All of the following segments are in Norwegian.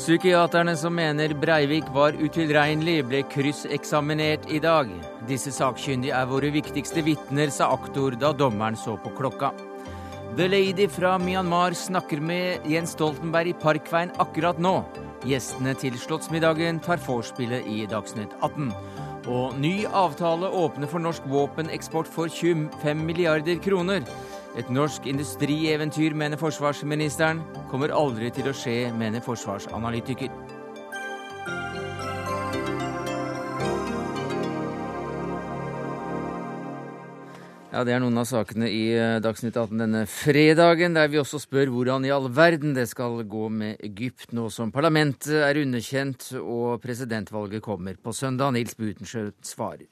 Psykiaterne som mener Breivik var utilregnelig, ble krysseksaminert i dag. Disse sakkyndige er våre viktigste vitner, sa aktor da dommeren så på klokka. The Lady fra Myanmar snakker med Jens Stoltenberg i Parkveien akkurat nå. Gjestene til Slottsmiddagen tar vorspielet i Dagsnytt 18. Og ny avtale åpner for norsk våpeneksport for 25 milliarder kroner. Et norsk industrieventyr, mener forsvarsministeren, kommer aldri til å skje, mener forsvarsanalytiker. Ja, Det er noen av sakene i eh, Dagsnytt 18 denne fredagen, der vi også spør hvordan i all verden det skal gå med Egypt nå som parlamentet er underkjent og presidentvalget kommer på søndag. Nils Butenschø svarer.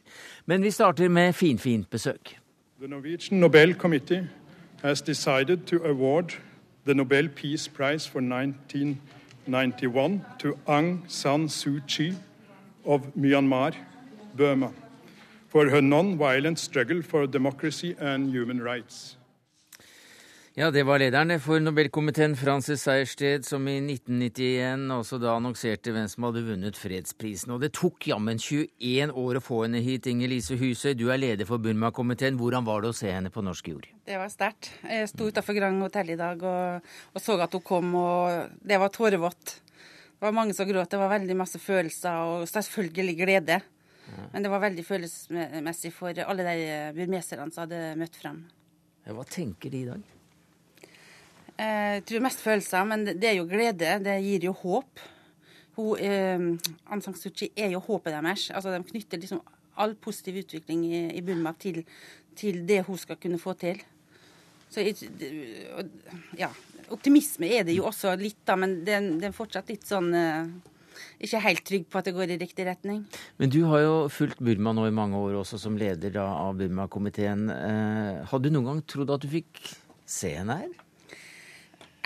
Men vi starter med finfint besøk. The Norwegian Nobel Committee has decided to award the Nobel Peace Prize for 1991 to Aung San Suu Kyi of Myanmar, Burma for her non-violent struggle for democracy and human rights. Ja, det var lederen for Nobelkomiteen, Francis Sejersted, som i 1991 også da annonserte hvem som hadde vunnet fredsprisen. Og det tok jammen 21 år å få henne hit. Inger Lise Husøy, du er leder for Burma-komiteen. Hvordan var det å se henne på norsk jord? Det var sterkt. Jeg sto utenfor Grand hotell i dag og, og, så at hun kom, og det var tårevått. Det var mange som gråt. Det var veldig masse følelser og selvfølgelig glede. Men det var veldig følelsesmessig for alle de burmeserne som hadde møtt frem. Hva tenker de i dag? Eh, jeg tror mest følelser, men det er jo glede. Det gir jo håp. Hun, eh, Aung San Suu Kyi er jo håpet deres. Altså, de knytter liksom all positiv utvikling i, i Burma til, til, det hun skal kunne få til. Så ja, optimisme er det jo også litt, da, men det, er fortsatt litt sånn eh, ikke helt trygg på at det går i riktig retning. Men du har jo fulgt Burma nå i mange år også som leder da, av Burma-komiteen. Eh, hadde du noen gang trodd at du fikk se henne her?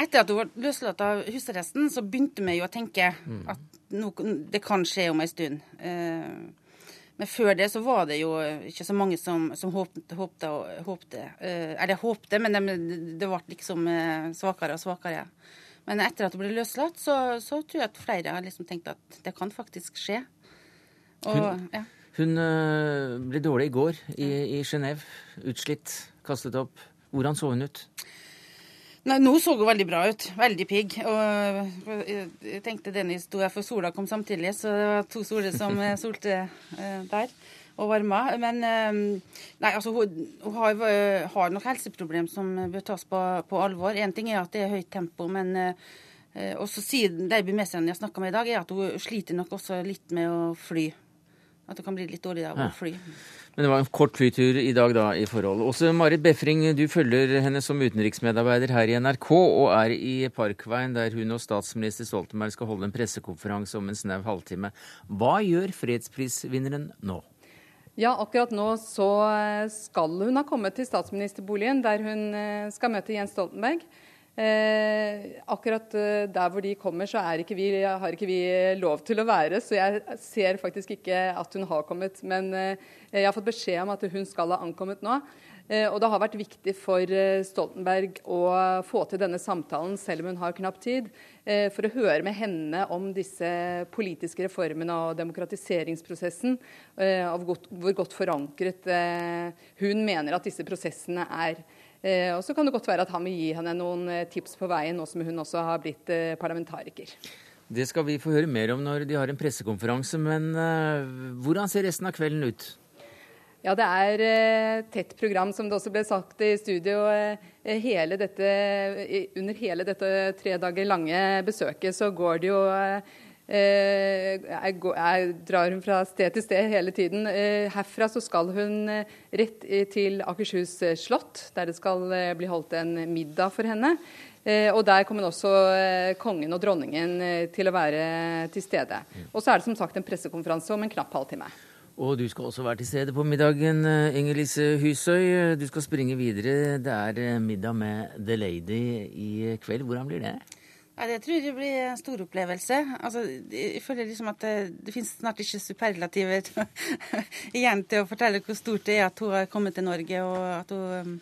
Etter at hun var løslatt av husarresten, så begynte vi jo å tenke mm. at noe, det kan skje om en stund. Eh, men før det så var det jo ikke så mange som, som håpte, håpte, håpte. Eh, Eller håpte, men det, det ble liksom eh, svakere og svakere. Men etter at hun ble løslatt, så, så, tror jeg at flere har liksom tenkt at det kan faktisk skje. Og, hun, ja. hun ble dårlig i går i, i Genéve. Utslitt, kastet opp. Hvordan så hun ut? Nei, Nå så hun veldig bra ut. Veldig pigg. Og jeg tenkte Dennis sto her, for sola kom samtidig, så det var to soler som solte uh, der og varma. Men nei, altså, hun, hun har, eh, har nok helseproblem som bør tas på, på alvor. Én ting er at det er høyt tempo, men eh, også siden de burmeserne jeg snakka med i dag, er at hun sliter nok også litt med å fly. At det kan bli litt dårlig av å fly. Men det var en kort flytur i dag da, i forhold. Også Marit Befring, du følger henne som utenriksmedarbeider her i NRK, og er i Parkveien, der hun og statsminister Stoltenberg skal holde en pressekonferanse om en snau halvtime. Hva gjør fredsprisvinneren nå? Ja, akkurat nå så skal hun ha kommet til statsministerboligen, der hun eh, skal møte Jens Stoltenberg. Eh, akkurat eh, der hvor de kommer, så ikke vi, har ikke vi lov til å være. Så jeg ser faktisk ikke at hun har kommet. Men eh, jeg har fått beskjed om at hun skal ha ankommet nå. Eh, og det har vært viktig for eh, Stoltenberg å få til denne samtalen, selv om hun har knapp tid, eh, for å høre med henne om disse politiske reformene og demokratiseringsprosessen, og hvor godt forankret hun mener at disse prosessene er. Og så kan det godt være at han vil gi henne noen tips på veien, nå som hun også har blitt parlamentariker. Det skal vi få høre mer om når de har en pressekonferanse, men hvordan ser resten av kvelden ut? Ja, det er eh, tett program, som det også ble sagt i studio. Eh, hele dette, under hele dette tre dager lange besøket så går det jo eh, jeg, jeg, drar hun fra sted til sted hele tiden. Eh, herfra så skal hun eh, rett til Akershus slott, der det skal bli holdt en middag for henne. og Der kommer også kongen og dronningen til å være til stede. Og så er det som sagt en pressekonferanse om en knapp halvtime. Og du skal også være til stede på middagen, eh, Inger-Lise Husøy. Du skal springe videre. Det er middag med The Lady i kveld. Hvordan blir det? Ja, det tror jeg blir en stor opplevelse. Altså, jeg føler liksom at det, det finnes snart ikke superlativer igjen til å fortelle hvor stort det er at hun har kommet til Norge, og at hun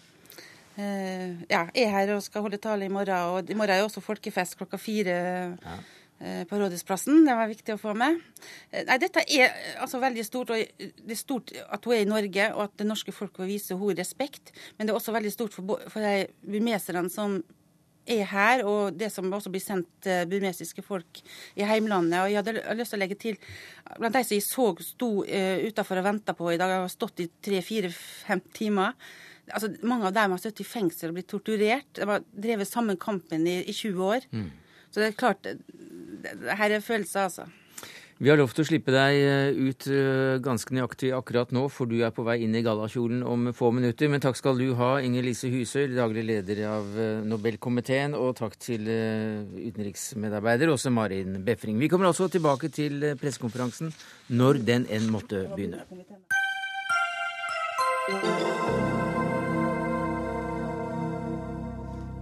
eh, ja, er her og skal holde tale i morgen. Og i morgen er jo også folkefest klokka fire. Ja. Eh, på Rådhusplassen. Det var viktig å få med. Eh, nei, Dette er altså veldig stort. og Det er stort at hun er i Norge, og at det norske folk vil vise henne respekt. Men det er også veldig stort for, for de burmeserne som er her, og det som også blir sendt uh, burmesiske folk i heimlandet. Og jeg hadde lyst til å legge til blant de som jeg så sto uh, utafor og venta på i dag, jeg har stått i tre-fire-fem timer. Altså, mange av dem har sittet i fengsel og blitt torturert. De har drevet sammen kampen i, i 20 år. Mm. Så det er klart, her er følelser, altså. Vi har lovt å slippe deg eh, ut eh, ganske nøyaktig akkurat nå, for du er på vei inn i gallakjolen om få minutter. Men takk skal du ha, Inger Lise Husøy, daglig leder av eh, Nobelkomiteen. Og takk til utenriksmedarbeider Åse Marin Befring. Vi kommer altså tilbake til pressekonferansen når den enn måtte begynne.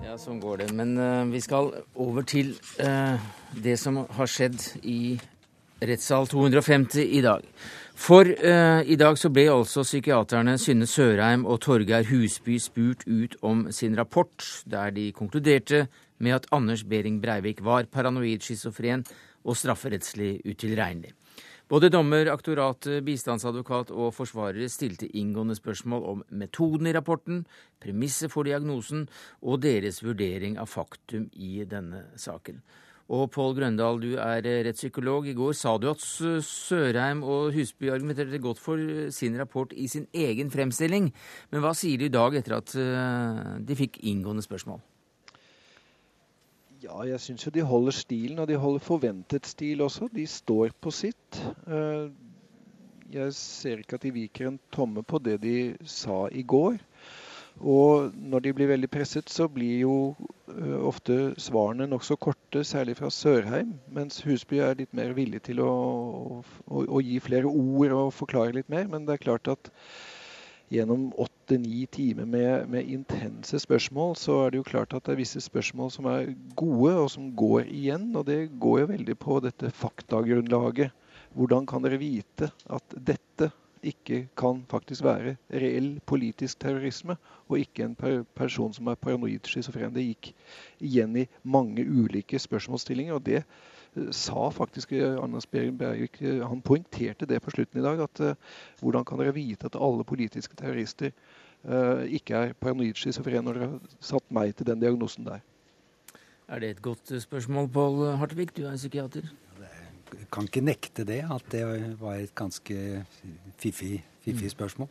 Ja, sånn går det. Men uh, vi skal over til uh, det som har skjedd i rettssal 250 i dag. For uh, i dag så ble altså psykiaterne Synne Sørheim og Torgeir Husby spurt ut om sin rapport, der de konkluderte med at Anders Behring Breivik var paranoid schizofren og strafferettslig utilregnelig. Både dommer, aktorat, bistandsadvokat og forsvarere stilte inngående spørsmål om metoden i rapporten, premisset for diagnosen og deres vurdering av faktum i denne saken. Og Pål Grøndal, du er rettspsykolog. I går sa du at Sørheim og Husby argumenterte godt for sin rapport i sin egen fremstilling. Men hva sier du i dag etter at eh, de fikk inngående spørsmål? Ja, jeg syns jo de holder stilen, og de holder forventet stil også. De står på sitt. Eh, jeg ser ikke at de viker en tomme på det de sa i går. Og når de blir veldig presset, så blir jo eh, ofte svarene nokså korte, særlig fra Sørheim. Mens Husby er litt mer villig til å, å, å gi flere ord og forklare litt mer. Men det er klart at gjennom åtte-ni timer med, med, intense spørsmål, så er det jo klart at det er visse spørsmål som er gode, og som går igjen. Og det går jo veldig på dette faktagrunnlaget. Hvordan kan dere vite at dette ikke kan faktisk være reell politisk terrorisme, og ikke en per person som er paranoid schizofren? Det gikk igjen i mange ulike spørsmålsstillinger. og det sa faktisk eh, Anders Bergvik, eh, Han poengterte det på slutten i dag. at uh, Hvordan kan dere vite at alle politiske terrorister uh, ikke er paranoid schizofren når dere har satt meg til den diagnosen der? Er det et godt spørsmål, Pål Hartvig? Du er psykiater. Kan ikke nekte det, at det var et ganske fiffig, fiffig spørsmål.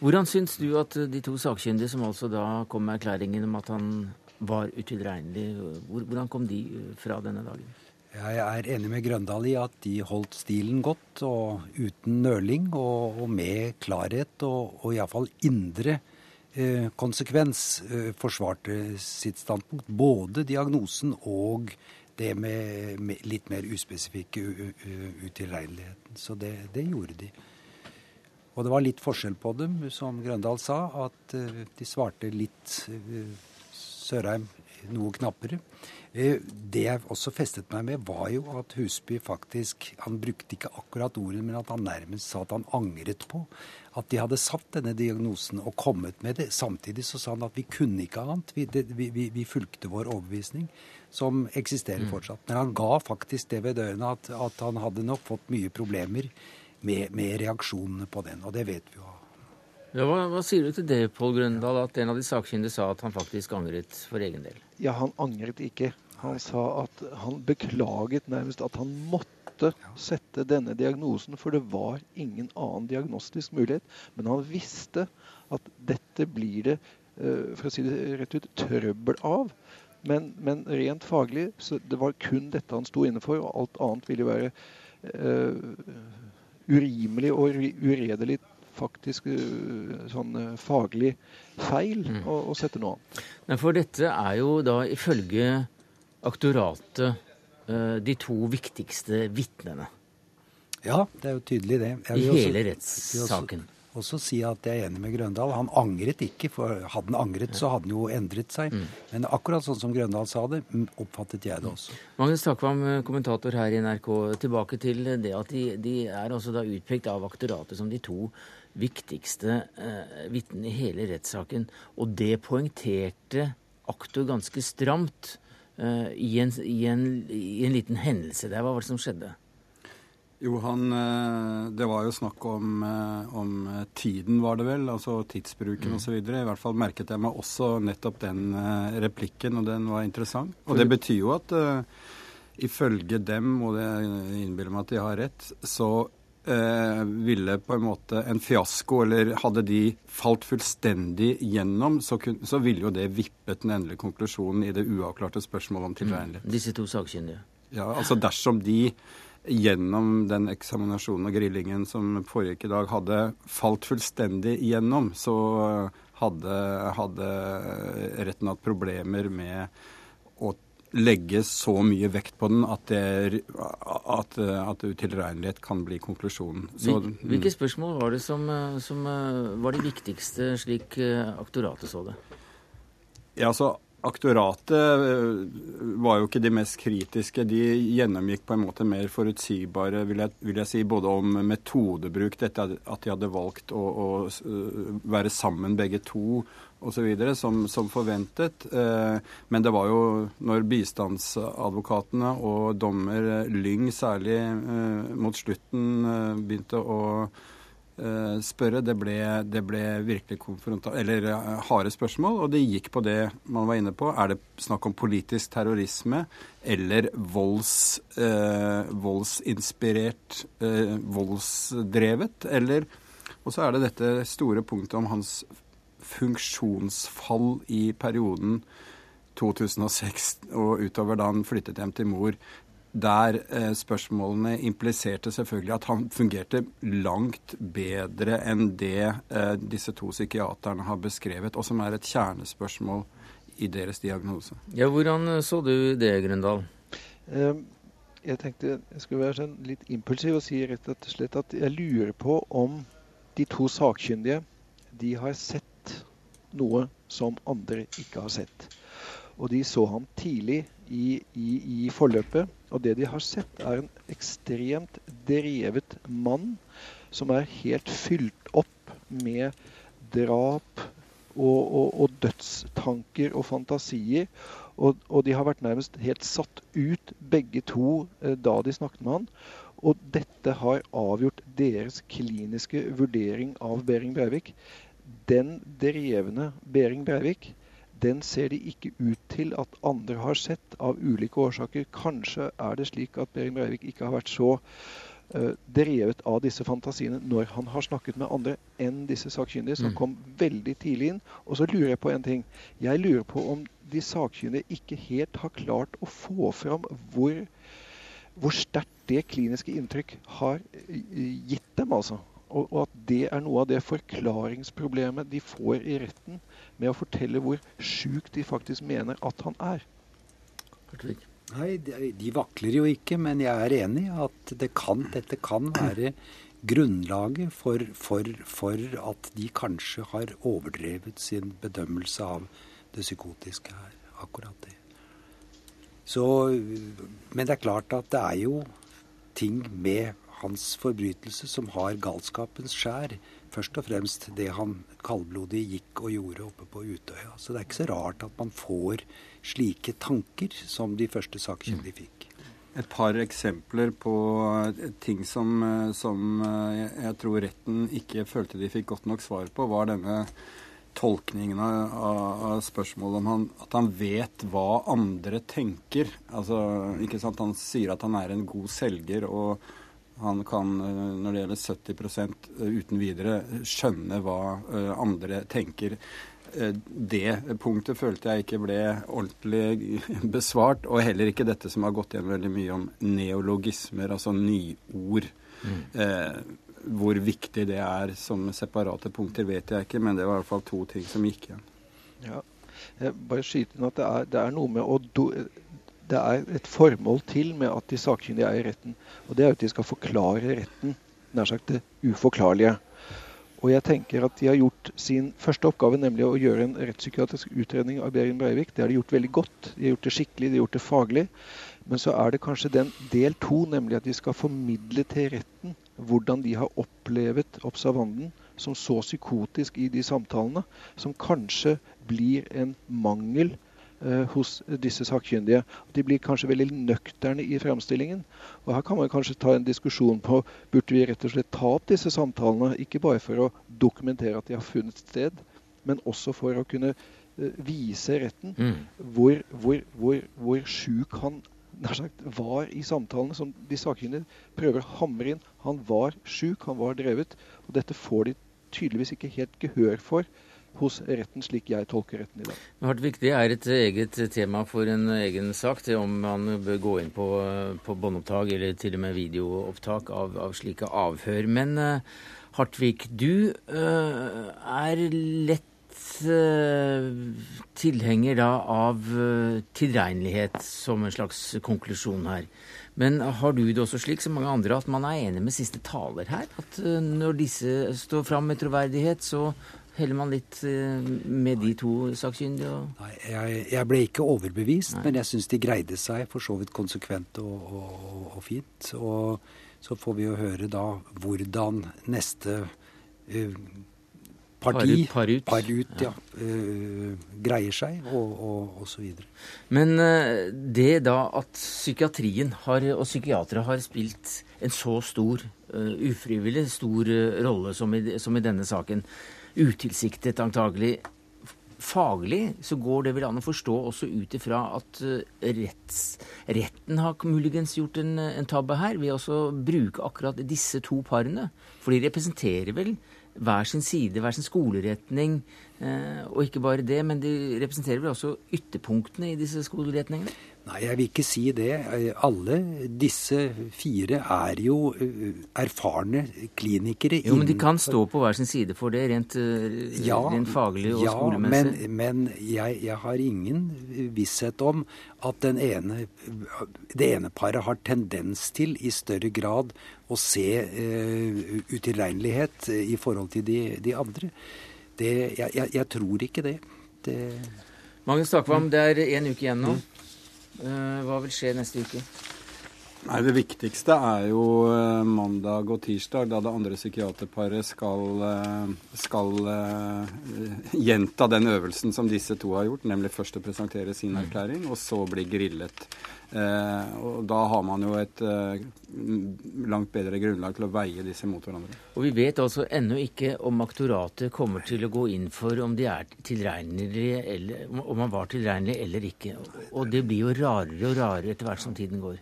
Hvordan syns du at de to sakkyndige som altså da kom med erklæringen om at han var utilregnelig, hvordan kom de fra denne dagen? Jeg er enig med Grøndal i at de holdt stilen godt og uten nøling og, og med klarhet og, og iallfall indre eh, konsekvens eh, forsvarte sitt standpunkt. Både diagnosen og det med, litt mer uspesifikke utilregneligheten. Så det, det, gjorde de. Og det var litt forskjell på dem, som Grøndal sa, at eh, de svarte litt eh, Sørheim noe knappere. Eh, det jeg også festet meg med, var jo at Husby faktisk Han brukte ikke akkurat ordet, men at han nærmest sa at han angret på at de hadde satt denne diagnosen og kommet med det. Samtidig så sa han at vi kunne ikke annet. Vi, det, vi, vi fulgte vår overbevisning, som eksisterer mm. fortsatt. Men han ga faktisk det ved dørene at, at han hadde nok fått mye problemer med, med reaksjonene på den, og det vet vi jo. Ja, hva, hva, sier du til det, Pål Grøndal, at en av de sakkyndige sa at han faktisk angret for egen del? Ja, han angret ikke. Han sa at han beklaget nærmest at han måtte sette denne diagnosen, for det var ingen annen diagnostisk mulighet. Men han visste at dette blir det, eh, for å si det rett ut, trøbbel av. Men, men rent faglig så det var kun dette han sto inne for, og alt annet ville være uh, urimelig og uredelig faktisk uh, sånn uh, faglig feil mm. å, å, sette noe annet. Nei, for dette er jo da ifølge aktoratet eh, de to viktigste vitnene. Ja, det er jo tydelig det. I hele rettssaken. Og så si at jeg er enig med Grøndal. Han angret ikke, for hadde han angret, så hadde han jo endret seg. Mm. Men akkurat sånn som Grøndal sa det, mm, oppfattet jeg det også. Magnus Takvam, eh, kommentator her i NRK. Tilbake til det at de, de er altså da utpekt av aktoratet som de to viktigste eh, vitnene i hele rettssaken. Og det poengterte aktor ganske stramt eh, i, en, i, en, i, en, liten hendelse der. Hva var det som skjedde? Jo, han Det var jo snakk om, om tiden, var det vel. Altså tidsbruken mm. osv. I hvert fall merket jeg meg også nettopp den replikken, og den var interessant. Og det betyr jo at ifølge dem, og det innbiller meg at de har rett, så uh, ville på en måte en fiasko, eller hadde de falt fullstendig gjennom, så, kun, så ville jo det vippet den endelige konklusjonen i det uavklarte spørsmålet om tilregnelighet. Mm, disse to sakkyndige. Ja, altså dersom de gjennom den eksaminasjonen og grillingen som foregikk i dag, hadde falt fullstendig igjennom, så hadde, hadde retten hatt problemer med å legge så mye vekt på den at, det, at, at utilregnelighet kan bli konklusjonen. Så, Hvilke spørsmål var det som, som, var de viktigste, slik eh, aktoratet så det? Ja, altså Aktoratet eh, var jo ikke de mest kritiske. De gjennomgikk på en måte mer forutsigbare, vil jeg, vil jeg si, både om metodebruk, dette at de hadde valgt å, å være sammen begge to, osv. Som, som forventet. Eh, men det var jo når bistandsadvokatene og dommer Lyng særlig eh, mot slutten eh, begynte å spørre. Det ble, det ble virkelig eller harde spørsmål, og det gikk på det man var inne på. Er det snakk om politisk terrorisme eller volds, eh, voldsinspirert, eh, voldsdrevet? Eller Og så er det dette store punktet om hans funksjonsfall i perioden 2006 og utover da han flyttet hjem til mor, der eh, spørsmålene impliserte selvfølgelig at han fungerte langt bedre enn det eh, disse to psykiaterne har beskrevet, og som er et kjernespørsmål i deres diagnose. Ja, Hvordan så du det, Grøndal? Eh, jeg tenkte jeg skulle være sånn litt impulsiv og si rett og slett at jeg lurer på om de to sakkyndige de har sett noe som andre ikke har sett. Og de så ham tidlig i, i, i forløpet. Og det de har sett, er en ekstremt drevet mann som er helt fylt opp med drap og, og, og dødstanker og fantasier. Og, og, de har vært nærmest helt satt ut, begge to, eh, da de snakket med han. Og dette har avgjort deres kliniske vurdering av Behring Breivik den drevne Behring Breivik, den ser de ikke ut til at andre har sett av ulike årsaker. Kanskje er det slik at Behring Breivik ikke har vært så uh, drevet av disse fantasiene når han har snakket med andre enn disse sakkyndige, som mm. kom veldig tidlig inn. Og så lurer jeg på en ting. Jeg lurer på om de sakkyndige ikke helt har klart å få fram hvor, hvor sterkt det kliniske inntrykk har eh, gitt dem, altså. Og, og, at det er noe av det forklaringsproblemet de får i retten med å fortelle hvor sjuk de faktisk mener at han er. Nei, de, de vakler jo ikke, men jeg er enig i at det kan, dette kan være grunnlaget for, for, for, at de kanskje har overdrevet sin bedømmelse av det psykotiske her. Akkurat det. Så, men det er klart at det er jo ting med hans forbrytelse som har galskapens skjær. Først og fremst det han kaldblodig gikk og gjorde oppe på Utøya. Så det er ikke så rart at man får slike tanker som de første sakkyndige fikk. Et par eksempler på ting som, som jeg tror retten ikke følte de fikk godt nok svar på, var denne tolkningen av, av spørsmålet om han, at han vet hva andre tenker. Altså, ikke sant? Han sier at han er en god selger. og han kan, eh, når det gjelder 70 eh, uten videre, skjønne hva eh, andre tenker. Det punktet følte jeg ikke ble ordentlig besvart. Og heller ikke dette som har gått igjen veldig mye om neologismer, altså nyord. Mm. Eh, hvor viktig det er som separate punkter, vet jeg ikke, men det var i hvert fall to ting som gikk igjen. Ja, jeg bare skyte inn at det er, det er noe med å do det er et formål til med at de sakkyndige er i retten. Og det er at de skal forklare retten, nær sagt det uforklarlige. Og jeg tenker at de har gjort sin første oppgave, nemlig å gjøre en rettspsykiatrisk utredning av Behring Breivik. Det har de gjort veldig godt. De har gjort det skikkelig, de har gjort det faglig. Men så er det kanskje den del to, nemlig at de skal formidle til retten hvordan de har opplevet observanten som så psykotisk i de samtalene, som kanskje blir en mangel hos disse sakkyndige. De blir kanskje veldig nøkterne i fremstillingen. Og Her kan man kanskje ta en diskusjon på burde vi rett og slett ta opp disse samtalene, ikke bare for å dokumentere at de har funnet sted, men også for å kunne eh, vise retten mm. hvor, hvor, hvor, hvor sjuk han sagt, var i samtalene, som de sakkyndige prøver å hamre inn. Han var sjuk, han var drevet. Og dette får de tydeligvis ikke helt gehør for hos retten, slik jeg tolker retten i dag. Hartvig, Det er et eget tema for en egen sak, det om man bør gå inn på, på båndopptak eller til og med videoopptak av, av slike avhør. Men uh, Hartvig, du uh, er lett Eh, tilhenger da av tilregnelighet som en slags konklusjon her. Men har du det også slik som mange andre at man er enig med siste taler her? At når disse står fram med troverdighet, så heller man litt med de to sakkyndige? Nei, jeg, jeg, ble ikke overbevist, Nei. men jeg syns de greide seg for så vidt konsekvent og, og, og, fint. Og så får vi jo høre da hvordan neste uh, parti, par ut, par ut, ja, uh, greier seg, og, og, og, så videre. Men uh, det da at psykiatrien har, og psykiatere har spilt en så stor, uh, ufrivillig stor rolle som i, som i, denne saken, utilsiktet antagelig, faglig så går det vel an å forstå også ut ifra at retts, retten har muligens gjort en, en tabbe her ved å bruke akkurat disse to parene. For de representerer vel hver sin side, hver sin skoleretning. Eh, og ikke bare det, men de representerer vel også ytterpunktene i disse skoleretningene? Nei, jeg vil ikke si det. Alle disse fire er jo eh, erfarne klinikere. Jo, Men de kan stå på hver sin side for det, rent, eh, ja, rent faglig og ja, skolemessig? Men, men jeg, jeg, har ingen visshet om at den ene, det ene paret har tendens til i større grad å se uh, utilregnelighet i forhold til de, de andre. Det, jeg, jeg, jeg, tror ikke det. det Magnus Takvam, det er én uke igjen nå. Mm. Eh, hva vil skje neste uke? Nei, Det viktigste er jo eh, mandag og tirsdag, da det andre psykiaterparet skal, eh, skal gjenta den øvelsen som disse to har gjort, nemlig først å presentere sin mm. erklæring, og så bli grillet. Eh, og Da har man jo et eh, langt bedre grunnlag til å veie disse mot hverandre. Og Vi vet altså ennå ikke om aktoratet kommer til å gå inn for om de er tilregnelige eller om man var tilregnelig eller ikke. Og det blir jo rarere og rarere etter hvert som tiden går.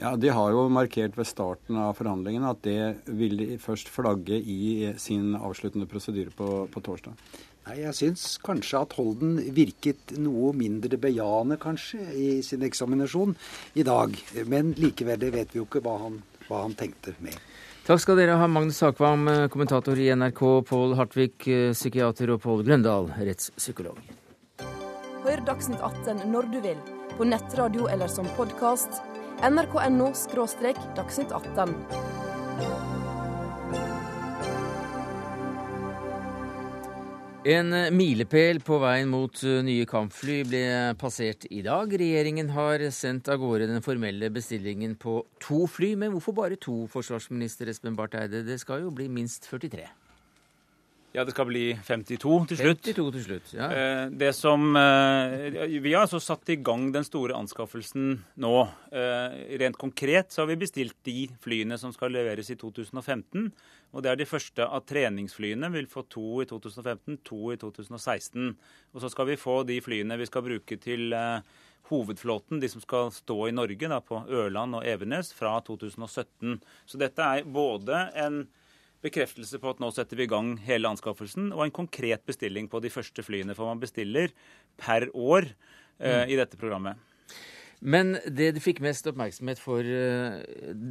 Ja, De har jo markert ved starten av forhandlingene at det vil de først flagge i sin avsluttende prosedyre på, på torsdag. Nei, Jeg syns kanskje at Holden virket noe mindre bejaende, kanskje, i sin eksaminasjon i dag. Men likevel, det vet vi jo ikke hva han, hva han tenkte med. Takk skal dere ha, Magnus Sakvam, kommentator i NRK, Pål Hartvig, psykiater, og Pål Grøndal, rettspsykolog. Hør Dagsnytt 18 når du vil, på nettradio eller som podkast. nrk.no – dagsnytt 18. En milepæl på veien mot eh, nye kampfly ble passert i dag. Regjeringen har sendt av gårde den formelle bestillingen på to fly. Men hvorfor bare to, forsvarsminister Espen Barth Eide? Det skal jo bli minst 43. Ja, det skal bli 52 til slutt. 52 til slutt, ja. Eh, det som, eh, vi har altså satt i gang den store anskaffelsen nå. Eh, rent konkret så har vi bestilt de flyene som skal leveres i 2015. Og det er de første av treningsflyene. Vi vil få to i 2015, to i 2016. Og så skal vi få de flyene vi skal bruke til hovedflåten, de som skal stå i Norge, da, på Ørland og Evenes, fra 2017. Så dette er både en bekreftelse på at nå setter vi i gang hele anskaffelsen, og en konkret bestilling på de første flyene. For man bestiller per år uh, i dette programmet. Men det du fikk mest oppmerksomhet for uh,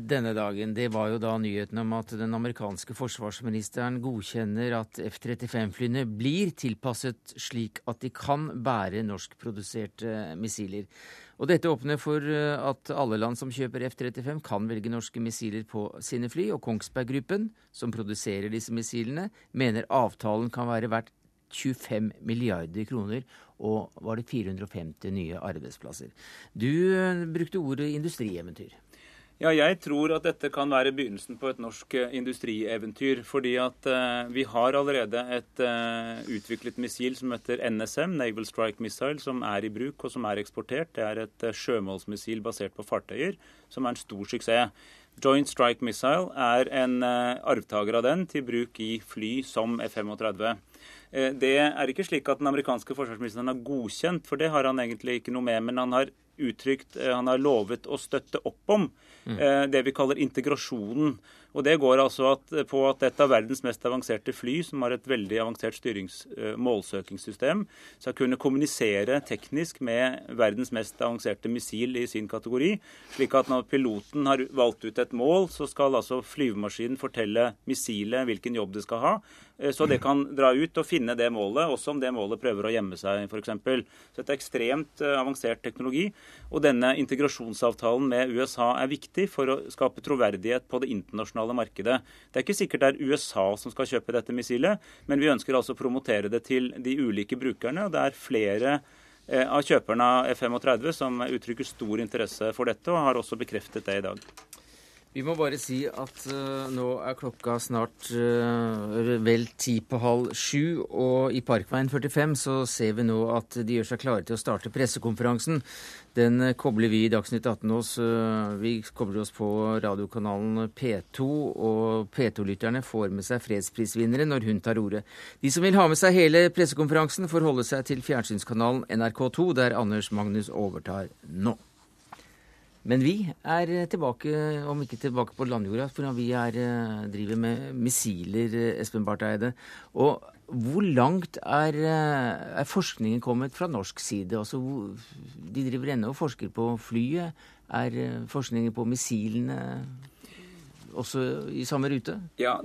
denne dagen, det var jo da nyheten om at den amerikanske forsvarsministeren godkjenner at F-35-flyene blir tilpasset slik at de kan bære norskproduserte missiler. Og dette åpner for eh, at alle land som kjøper F-35 kan velge norske missiler på sine fly, og Kongsberg Gruppen, som produserer disse missilene, mener avtalen kan være verdt 25 milliarder kroner og var det 450 nye arbeidsplasser. Du eh, brukte ordet industrieventyr. Ja, jeg tror at dette kan være begynnelsen på et norsk eh, industrieventyr. Fordi at uh, vi har allerede et uh, utviklet missil som heter NSM, Naval Strike Missile, som er i bruk og som er eksportert. Det er et uh, sjømålsmissil basert på fartøyer, som er en stor suksess. Joint Strike Missile er en arvtaker av den til bruk i fly som F-35. Det er ikke slik at den amerikanske forsvarsministeren har godkjent, for det har han egentlig ikke noe med. Men han har uttrykt, han har lovet å støtte opp om mm. det vi kaller integrasjonen. Og Det går altså at, på at et av verdens mest avanserte fly, som har et veldig avansert styrings, uh, målsøkingssystem, skal kunne kommunisere teknisk med verdens mest avanserte missil i sin kategori. Slik at når piloten har valgt ut et mål, så skal altså flyvemaskinen fortelle missilet hvilken jobb det skal ha. Uh, så det kan dra ut og finne det målet, også om det målet prøver å gjemme seg, f.eks. Så dette er ekstremt uh, avansert teknologi. Og denne integrasjonsavtalen med USA er viktig for å skape troverdighet på det internasjonale internasjonale markedet. Det er ikke sikkert det er USA som skal kjøpe dette missilet, men vi ønsker altså å promotere det til de ulike brukerne. og det er flere eh, av kjøperne av F-35 som uttrykker stor interesse for dette, og har også bekreftet det i dag. Vi må bare si at uh, nå er klokka snart uh, vel ti på halv sju, og i Parkveien 45 så ser vi nå at de gjør seg klare til å starte pressekonferansen. Den kobler vi i Dagsnytt 18 oss. Uh, vi kobler oss på radiokanalen P2, og P2-lytterne får med seg fredsprisvinnere når hun tar ordet. De som vil ha med seg hele pressekonferansen, får holde seg til fjernsynskanalen NRK2, der Anders Magnus overtar nå. Men vi er tilbake, om ikke tilbake på landjorda, for vi er, eh, driver med missiler, eh, Espen Barth Eide. Og hvor langt er, eh, er, forskningen kommet fra norsk side? Altså, de driver ennå og forsker på flyet. Er forskningen på missilene også i samme rute? Ja,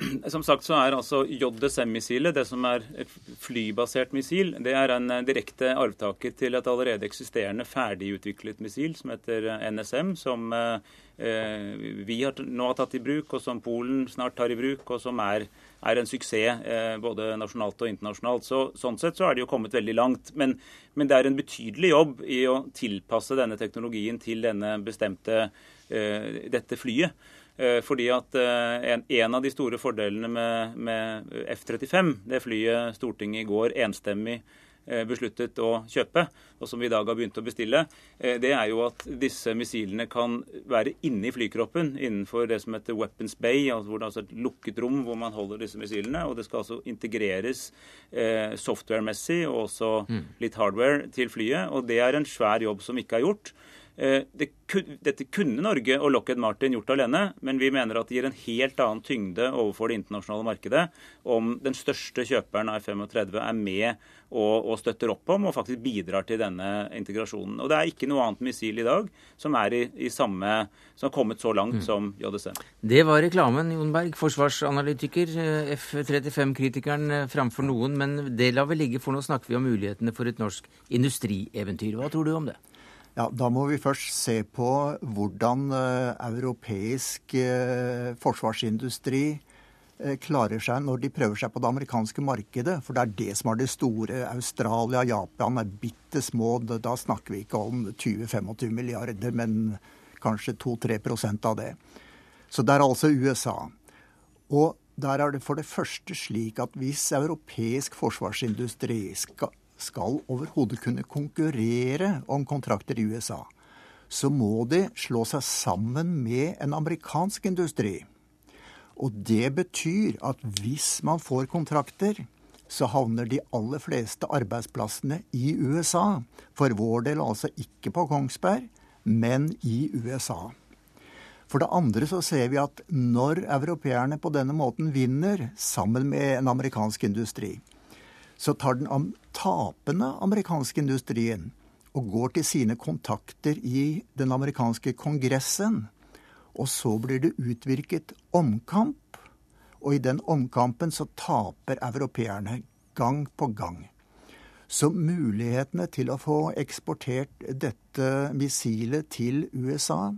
Som sagt så er altså JSM-missilet, det som er et flybasert missil, det er en eh, direkte arvtaker til et allerede eksisterende ferdigutviklet missil som heter eh, NSM, som eh, vi har, nå har tatt i bruk, og som Polen snart tar i bruk, og som er, er en suksess eh, både nasjonalt og internasjonalt. Så, sånn sett så er det jo kommet veldig langt. Men, men, det er en betydelig jobb i å tilpasse denne teknologien til denne bestemte, eh, dette flyet. Eh, fordi at eh, en, en, av de store fordelene med, med F-35, det flyet Stortinget i går enstemmig eh, besluttet å kjøpe, og som vi i dag har begynt å bestille, det er jo at disse missilene kan være inne i flykroppen innenfor det som heter Weapons Bay, altså hvor det er altså et lukket rom hvor man holder disse missilene. Og det skal altså integreres software-messig og også mm. litt hardware til flyet. Og det er en svær jobb som ikke er gjort. Eh, det, dette kunne Norge og Lockheed Martin gjort alene, men vi mener at det gir en helt annen tyngde overfor det internasjonale markedet om den største kjøperen av F-35 er med og, og, støtter opp om og faktisk bidrar til denne integrasjonen. Og Det er ikke noe annet missil i dag som er i, i samme, som har kommet så langt mm. som JSM. Det var reklamen, Jon Berg, forsvarsanalytiker, eh, F-35-kritikeren eh, framfor noen. Men det lar vi ligge, for nå snakker vi om mulighetene for et norsk industrieventyr. Hva tror du om det? Ja, Da må vi først se på hvordan uh, europeisk uh, forsvarsindustri uh, klarer seg når de prøver seg på det amerikanske markedet. For det er det som er det store. Australia Japan er bitte små. Da snakker vi ikke om 20-25 milliarder, men kanskje 2-3% av det. Så det er altså USA. Og der er det for det første slik at hvis europeisk forsvarsindustri skal skal overhodet kunne konkurrere om kontrakter i USA, så må de slå seg sammen med en amerikansk industri. Og det betyr at hvis man får kontrakter, så havner de aller fleste arbeidsplassene i USA. For vår del altså ikke på Kongsberg, men i USA. For det andre så ser vi at når europeerne på denne måten vinner sammen med en amerikansk industri, så tar den tapende amerikanske industrien og går til sine kontakter i den amerikanske kongressen. Og så blir det utvirket omkamp, og i den omkampen så taper europeerne gang på gang. Så mulighetene til å få eksportert dette missilet til USA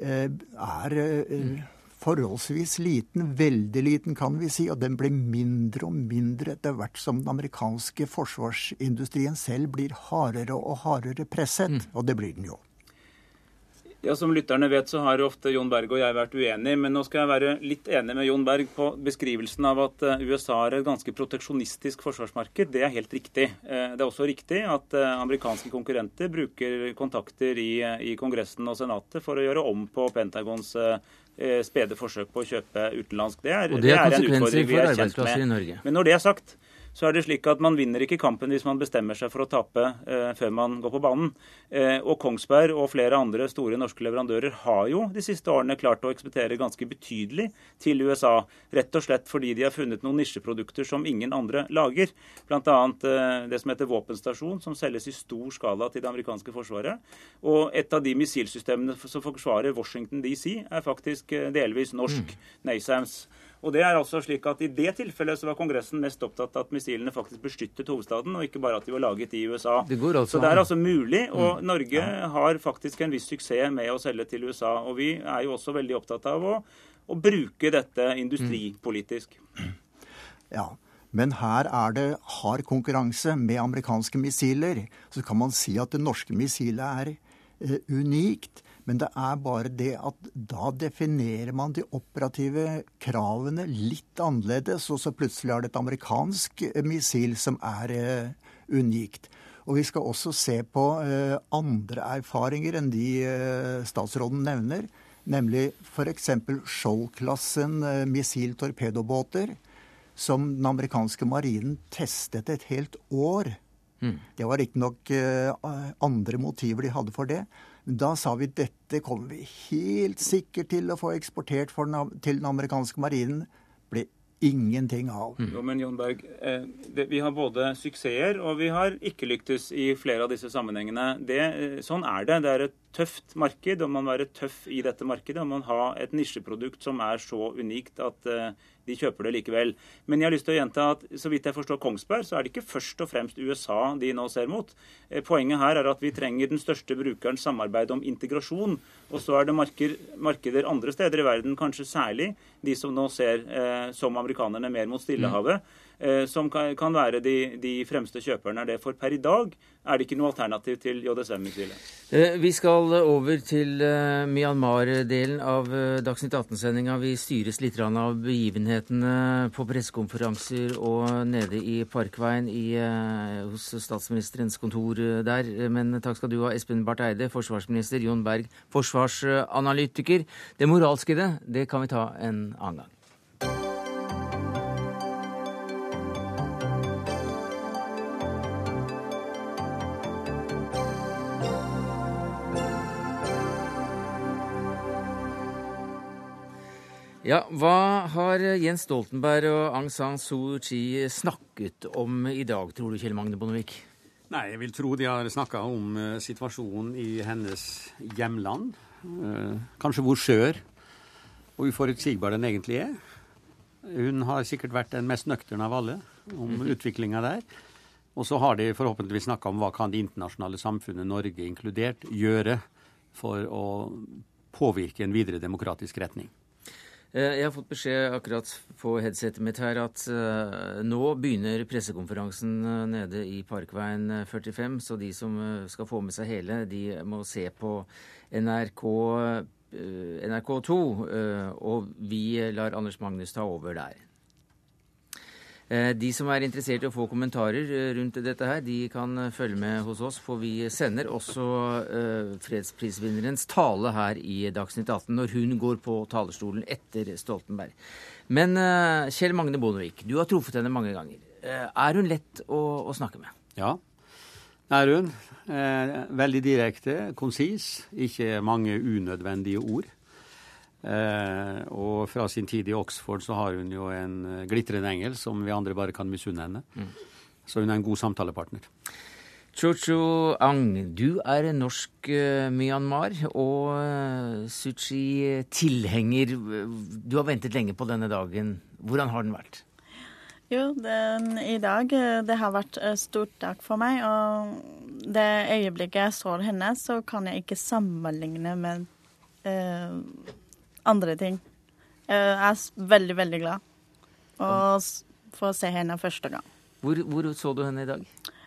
eh, er eh, forholdsvis liten, veldig liten kan vi si, og den blir mindre og mindre etter hvert som den amerikanske forsvarsindustrien selv blir hardere og hardere presset. Mm. Og det blir den jo. Ja, Som lytterne vet, så har ofte Jon Berg og jeg vært uenige. Men nå skal jeg være litt enig med Jon Berg på beskrivelsen av at eh, USA er et ganske proteksjonistisk forsvarsmarked. Det er helt riktig. Eh, det er også riktig at eh, amerikanske konkurrenter bruker kontakter i, i Kongressen og Senatet for å gjøre om på Pentagons spede forsøk på å kjøpe utenlandsk. Det er, og det er, det er en utfordring vi er kjent med. Men når det er sagt, så er det slik at man vinner ikke kampen hvis man bestemmer seg for å tape eh, før man går på banen. Eh, og Kongsberg og flere andre store norske leverandører har jo de siste årene klart å eksportere ganske betydelig til USA. Rett og slett fordi de har funnet noen nisjeprodukter som ingen andre lager. Bl.a. Eh, det som heter våpenstasjon, som selges i stor skala til det amerikanske forsvaret. Og et av de missilsystemene som forsvarer Washington DC, er faktisk eh, delvis norsk. Mm. NASAMS. Og det er altså slik at I det tilfellet så var Kongressen mest opptatt av at missilene faktisk beskyttet hovedstaden, og ikke bare at de var laget i USA. Det altså så det er altså mulig, og mm. Norge har faktisk en viss suksess med å selge til USA. Og vi er jo også veldig opptatt av å, å bruke dette industripolitisk. Ja, men her er det hard konkurranse med amerikanske missiler. Så kan man si at det norske missilet er eh, unikt. Men det er bare det at da definerer man de operative kravene litt annerledes, og så plutselig er det et amerikansk eh, missil som er uh, unikt. Og vi skal også se på uh, andre erfaringer enn de uh, statsråden nevner. Nemlig f.eks. Skjold-klassen uh, missil-torpedobåter, som den amerikanske marinen testet et helt år. Mm. Det var riktignok uh, andre motiver de hadde for det. Da sa vi dette kommer vi helt sikkert til å få eksportert den, til den amerikanske marinen. Ble ingenting av. Mm. Jo, men Jon Berg, eh, det, Vi har både suksesser og vi har ikke lyktes i flere av disse sammenhengene. Det, eh, sånn er det. Det er et tøft marked, og man må være tøff i dette markedet. Og man har et nisjeprodukt som er så unikt at eh, de kjøper det likevel. Men jeg har lyst til å gjenta at så vidt jeg forstår Kongsberg, så er det ikke først og fremst USA de nå ser mot. Eh, poenget her er at vi trenger den største brukerens samarbeid om integrasjon. Og så er det markeder andre steder i verden, kanskje særlig de som nå ser eh, som amerikanerne mer mot Stillehavet. Mm som kan være de, de, fremste kjøperne er det. For per i dag er det ikke noe alternativ til JSM-missilet. Eh, vi skal over til eh, Myanmar-delen av Dagsnytt 18-sendinga. Vi styres litt av begivenhetene på pressekonferanser og nede i Parkveien i, hos statsministerens kontor der. Men takk skal du ha, Espen Barth Eide, forsvarsminister, Jon Berg, forsvarsanalytiker. Det moralske i det, det kan vi ta en annen gang. Ja, Hva har Jens Stoltenberg og Aung San Suu Kyi snakket om i dag, tror du, Kjell Magne Bondevik? Nei, jeg vil tro de har snakka om uh, situasjonen i hennes hjemland. Uh, kanskje hvor skjør og uforutsigbar den egentlig er. Hun har sikkert vært den mest nøkterne av alle om mm -hmm. utviklinga der. Og så har de forhåpentligvis snakka om hva kan det internasjonale samfunnet, Norge inkludert, gjøre for å påvirke en videre demokratisk retning. Eh, jeg har fått beskjed akkurat på headsetet mitt her at uh, nå begynner pressekonferansen uh, nede i Parkveien 45, så de som skal få med seg hele, de må se på NRK, NRK2. og vi lar Anders Magnus ta over der. Eh, de som er interessert i å få kommentarer eh, rundt dette her, de kan eh, følge med hos oss, for vi sender også fredsprisvinnerens tale her i Dagsnytt 18 når hun går på talerstolen etter Stoltenberg. Men Kjell Magne Bondevik, du har truffet henne mange ganger. Er hun lett å, å snakke med? Ja, er hun. veldig direkte, konsis. Ikke mange unødvendige ord. Eh, og fra sin tid i Oxford så har hun jo en eh, glitrende engel som vi andre bare kan misunne henne. Mm. Så hun er en god samtalepartner. Cho-Cho Ang, du er norsk uh, Myanmar og uh, Suchi-tilhenger. Du har ventet lenge på denne dagen. Hvordan har den vært? Jo, den, i dag det har vært en stort dag for meg. Og det øyeblikket jeg så henne, så kan jeg ikke sammenligne med uh, andre ting. Jeg er veldig, veldig glad for å se henne første gang. Hvor, hvor, så du henne i dag?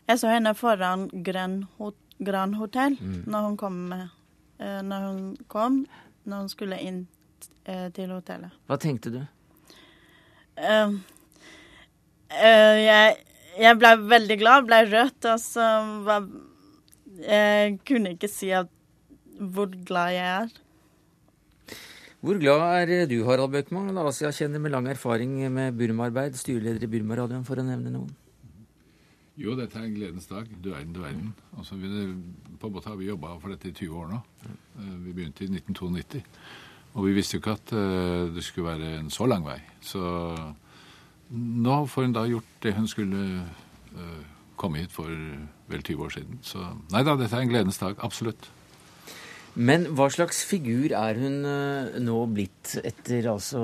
Jeg så henne foran Grand, Grand Hotel mm. når hun kom uh, når hun kom, når hun skulle inn uh, til hotellet. Hva tenkte du? Uh, jeg, jeg ble veldig glad, ble rødt, og så var Jeg kunne ikke si at, hvor glad jeg er. Hvor glad er du, Harald Bøkman, en Asia-kjenner med lang erfaring med Burma-arbeid, styreleder i Burma-radioen, for å nevne noen? Jo, dette er en gledens dag. Du verden, du verden. Altså, vi, på en måte har vi jobba for dette i 20 år nå. Eh, vi begynte i 1992. Og vi visste jo ikke at uh, det skulle være en så lang vei. Så nå får hun da gjort det hun skulle komme hit for vel 20 år siden. Så nei da, dette er en gledens dag. Absolutt. Men hva slags figur er hun uh, nå blitt etter altså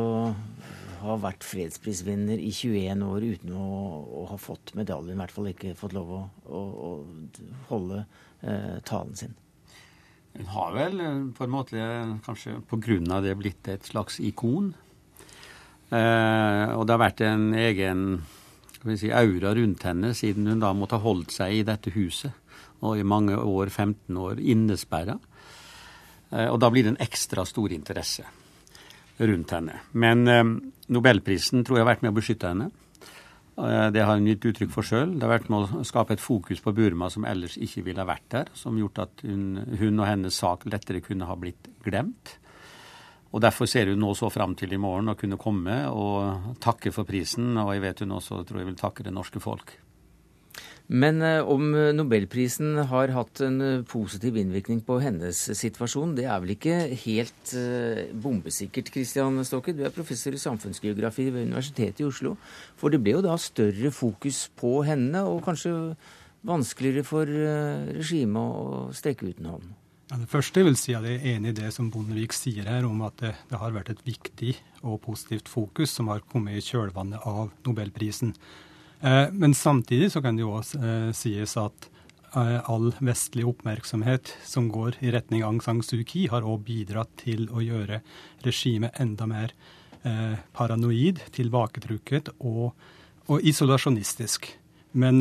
ha vært fredsprisvinner i 21 år uten å, å, ha fått medaljen, i hvert fall ikke fått lov å, å, å holde eh, talen sin. Hun har vel eh, på en måte kanskje pga. det blitt et slags ikon. Eh, og det har vært en egen si, aura rundt henne siden hun da måtte ha holdt seg i dette huset. Og i mange år, 15 år, innesperra. Eh, og da blir det en ekstra stor interesse rundt henne. Men eh, nobelprisen tror jeg har vært med å beskytte henne. Eh, det har hun gitt uttrykk for sjøl. Det har vært med å skape et fokus på Burma som ellers ikke ville vært der, som gjort at hun, hun og hennes sak lettere kunne ha blitt glemt. Og Derfor ser hun nå så fram til i morgen å kunne komme og takke for prisen. Og jeg vet hun også tror jeg vil takke det norske folk. Men eh, om eh, nobelprisen har hatt en eh, positiv innvirkning på hennes situasjon, det er vel ikke helt bombesikkert, Christian Stokke? Du er professor i samfunnsgeografi ved Universitetet i Oslo. For det ble jo da større fokus på henne, og kanskje vanskeligere for regimet å strekke ut en hånd? Ja, det første jeg vil si at jeg er enig i det som Bondevik sier her, om at det, det har vært et viktig og positivt fokus som har kommet i kjølvannet av nobelprisen. Eh, men samtidig så kan det jo også eh, sies at eh, all vestlig oppmerksomhet som går i retning Aung San Suu Kyi, har òg bidratt til å gjøre regimet enda mer paranoid, tilbaketrukket og, og isolasjonistisk. Men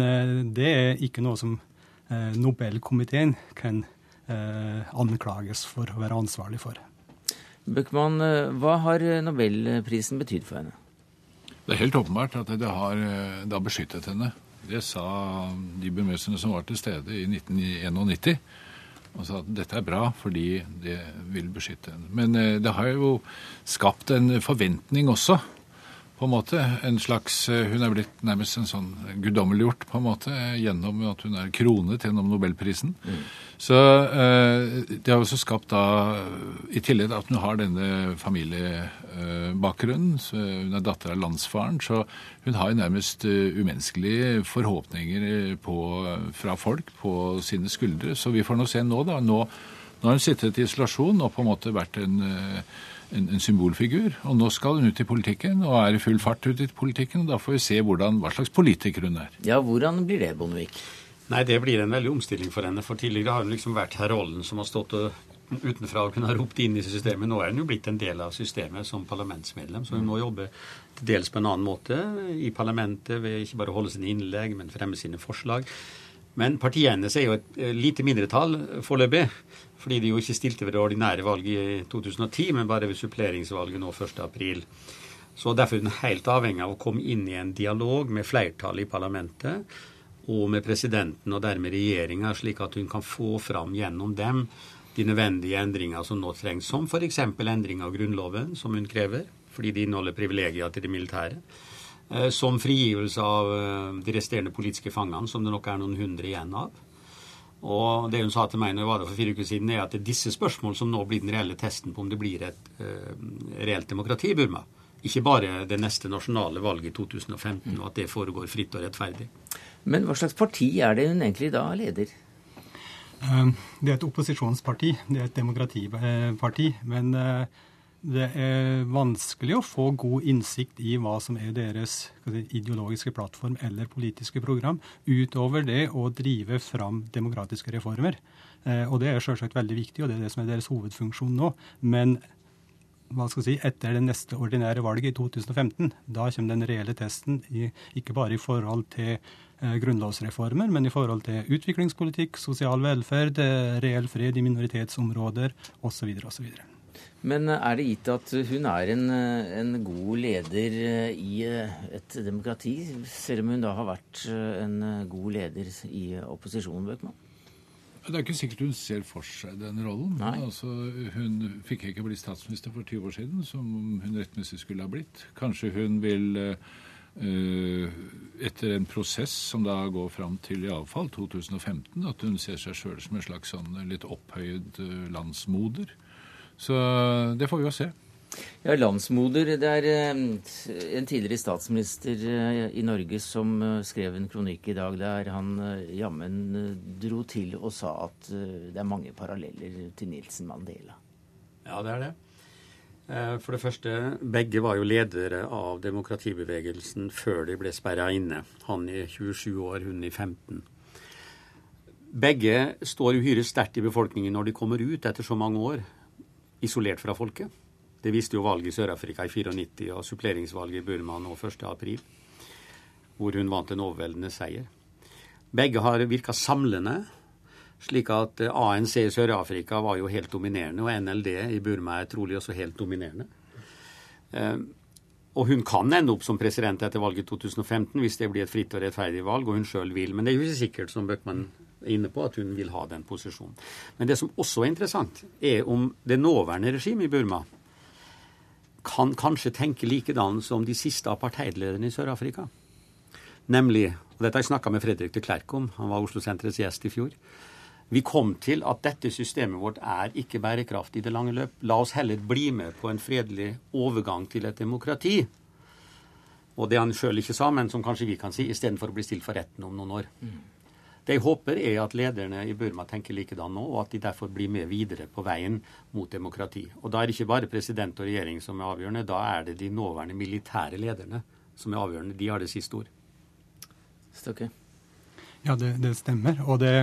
det er ikke noe som Nobelkomiteen kan anklages for å være ansvarlig for. Bøckmann, hva har nobelprisen betydd for henne? Det er helt åpenbart at det har, det har beskyttet henne. Det sa de burmeserne som var til stede i 1991. Og sa at dette er bra fordi det vil beskytte henne. Men eh, det har jo skapt en forventning også på en måte. En slags, eh, Hun er blitt nærmest en sånn guddommeliggjort på en måte gjennom at hun er kronet gjennom nobelprisen. Mm. Så eh, det har også skapt da, i tillegg at hun har denne familiebakgrunnen, eh, hun er datter av landsfaren, så hun har nærmest umenneskelige forhåpninger på, fra folk på sine skuldre. Så vi får nå se nå, da. Nå, nå har hun sittet i isolasjon og på en måte vært en en, en, symbolfigur. Og nå skal hun ut i politikken, og er i full fart ut i politikken. og Da får vi se hvordan, hva slags politiker hun er. Ja, Hvordan blir det, Bondevik? Nei, det blir en veldig omstilling for henne. For tidligere har hun liksom vært her rollen som har stått utenfra og kunne ha ropt inn i systemet. Nå er hun jo blitt en del av systemet som parlamentsmedlem, så hun må jobbe til dels på en annen måte i parlamentet ved ikke bare å holde sine innlegg, men fremme sine forslag. Men partiet hennes er jo et eh, lite mindretall foreløpig fordi de jo ikke stilte ved det ordinære valget i 2010, men bare ved suppleringsvalget nå 1.4. Så derfor er hun helt avhengig av å komme inn i en dialog med flertallet i parlamentet og med presidenten og dermed regjeringa, slik at hun kan få fram gjennom dem de nødvendige endringer som nå trengs, som f.eks. endring av Grunnloven, som hun krever, fordi de inneholder privilegier til det militære. Eh, som frigivelse av eh, de resterende politiske fangene, som det nok er noen hundre igjen av. Og det hun sa til meg når jeg var der for fire uker siden, er at det er disse spørsmål som nå blir den reelle testen på om det blir et uh, reelt demokrati i Burma. Ikke bare det neste nasjonale valget i 2015, og at det foregår fritt og rettferdig. Men hva slags parti er det hun egentlig da leder? Uh, det er et opposisjonsparti. Det er et demokratiparti. Men uh, det er vanskelig å få god innsikt i hva som er deres si, ideologiske plattform eller politiske program, utover det å drive fram demokratiske reformer. Eh, og Det er selvsagt veldig viktig, og det er det som er deres hovedfunksjon nå. Men hva skal jeg si, etter det neste ordinære valget i 2015, da kommer den reelle testen, i, ikke bare i forhold til grunnlovsreformer, men i forhold til utviklingspolitikk, sosial velferd, reell fred i minoritetsområder osv. osv. Men er det gitt at hun er en, en, god leder i et demokrati, selv om hun da har vært en god leder i opposisjonen, Bøckmann? Det er ikke sikkert hun ser for seg den rollen. Altså, hun fikk ikke bli statsminister for 20 år siden, som hun rettmessig skulle ha blitt. Kanskje hun vil uh, etter en prosess som da går fram til iallfall 2015, at hun ser seg sjøl som en slags sånn litt opphøyd uh, landsmoder. Så det får vi jo se. Ja, Landsmoder, det er eh, en tidligere statsminister eh, i Norge som eh, skrev en kronikk i dag der han jammen dro til og sa at det er mange paralleller til Nilsen Mandela. Ja, det er det. For det første, begge var jo ledere av demokratibevegelsen før de ble sperra inne. Han i 27 år, hun i 15. Begge står uhyre sterkt i befolkningen når de kommer ut etter så mange år, isolert fra folket. Det viste jo valget i Sør-Afrika i 94 og suppleringsvalget i Burma nå 1.4, hvor hun vant en overveldende seier. Begge har virka samlende, slik at eh, ANC i Sør-Afrika var jo helt dominerende, og NLD i Burma er trolig også helt dominerende. Eh, og hun kan ende opp som president etter valget i 2015 hvis det blir et fritt og rettferdig valg, og hun sjøl vil. Men det er jo ikke sikkert, som Bøckmann inne på, at hun vil ha den posisjonen. Men det som også er interessant, er om det nåværende regimet i Burma kan kanskje tenke likedan som de siste apartheidlederne i Sør-Afrika. Nemlig, og dette har jeg snakka med Fredrik de Klerk om, han var Oslo-senterets gjest i fjor. Vi kom til at dette systemet vårt er ikke bærekraftig i det lange løp. La oss heller bli med på en fredelig overgang til et demokrati. Og det han sjøl ikke sa, men som kanskje vi kan si, istedenfor å bli stilt for retten om noen år. Det jeg håper, er at lederne i Burma tenker likedan nå, og at de derfor blir med videre på veien mot demokrati. Og da er det ikke bare president og regjering som er avgjørende, da er det de nåværende militære lederne som er avgjørende. De har det siste ord. Stokke. Ja, det, det stemmer. Og det,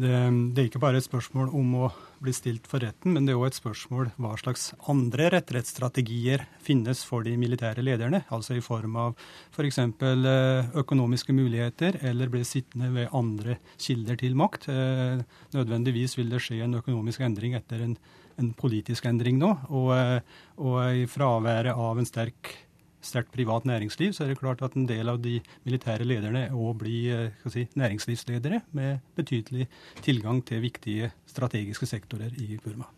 det, det er ikke bare et spørsmål om å bli stilt for retten, men det er òg et spørsmål hva slags andre rettighetsstrategier finnes for de militære lederne, altså i form av f.eks. For eh, økonomiske muligheter, eller bli sittende ved andre kilder til makt. Eh, nødvendigvis vil det skje en økonomisk endring etter en, en politisk endring nå, og, eh, og i fraværet av en sterk sterkt privat næringsliv, så er det klart at en del av de militære lederne òg blir eh, si, næringslivsledere med betydelig tilgang til viktige strategiske sektorer i Burma.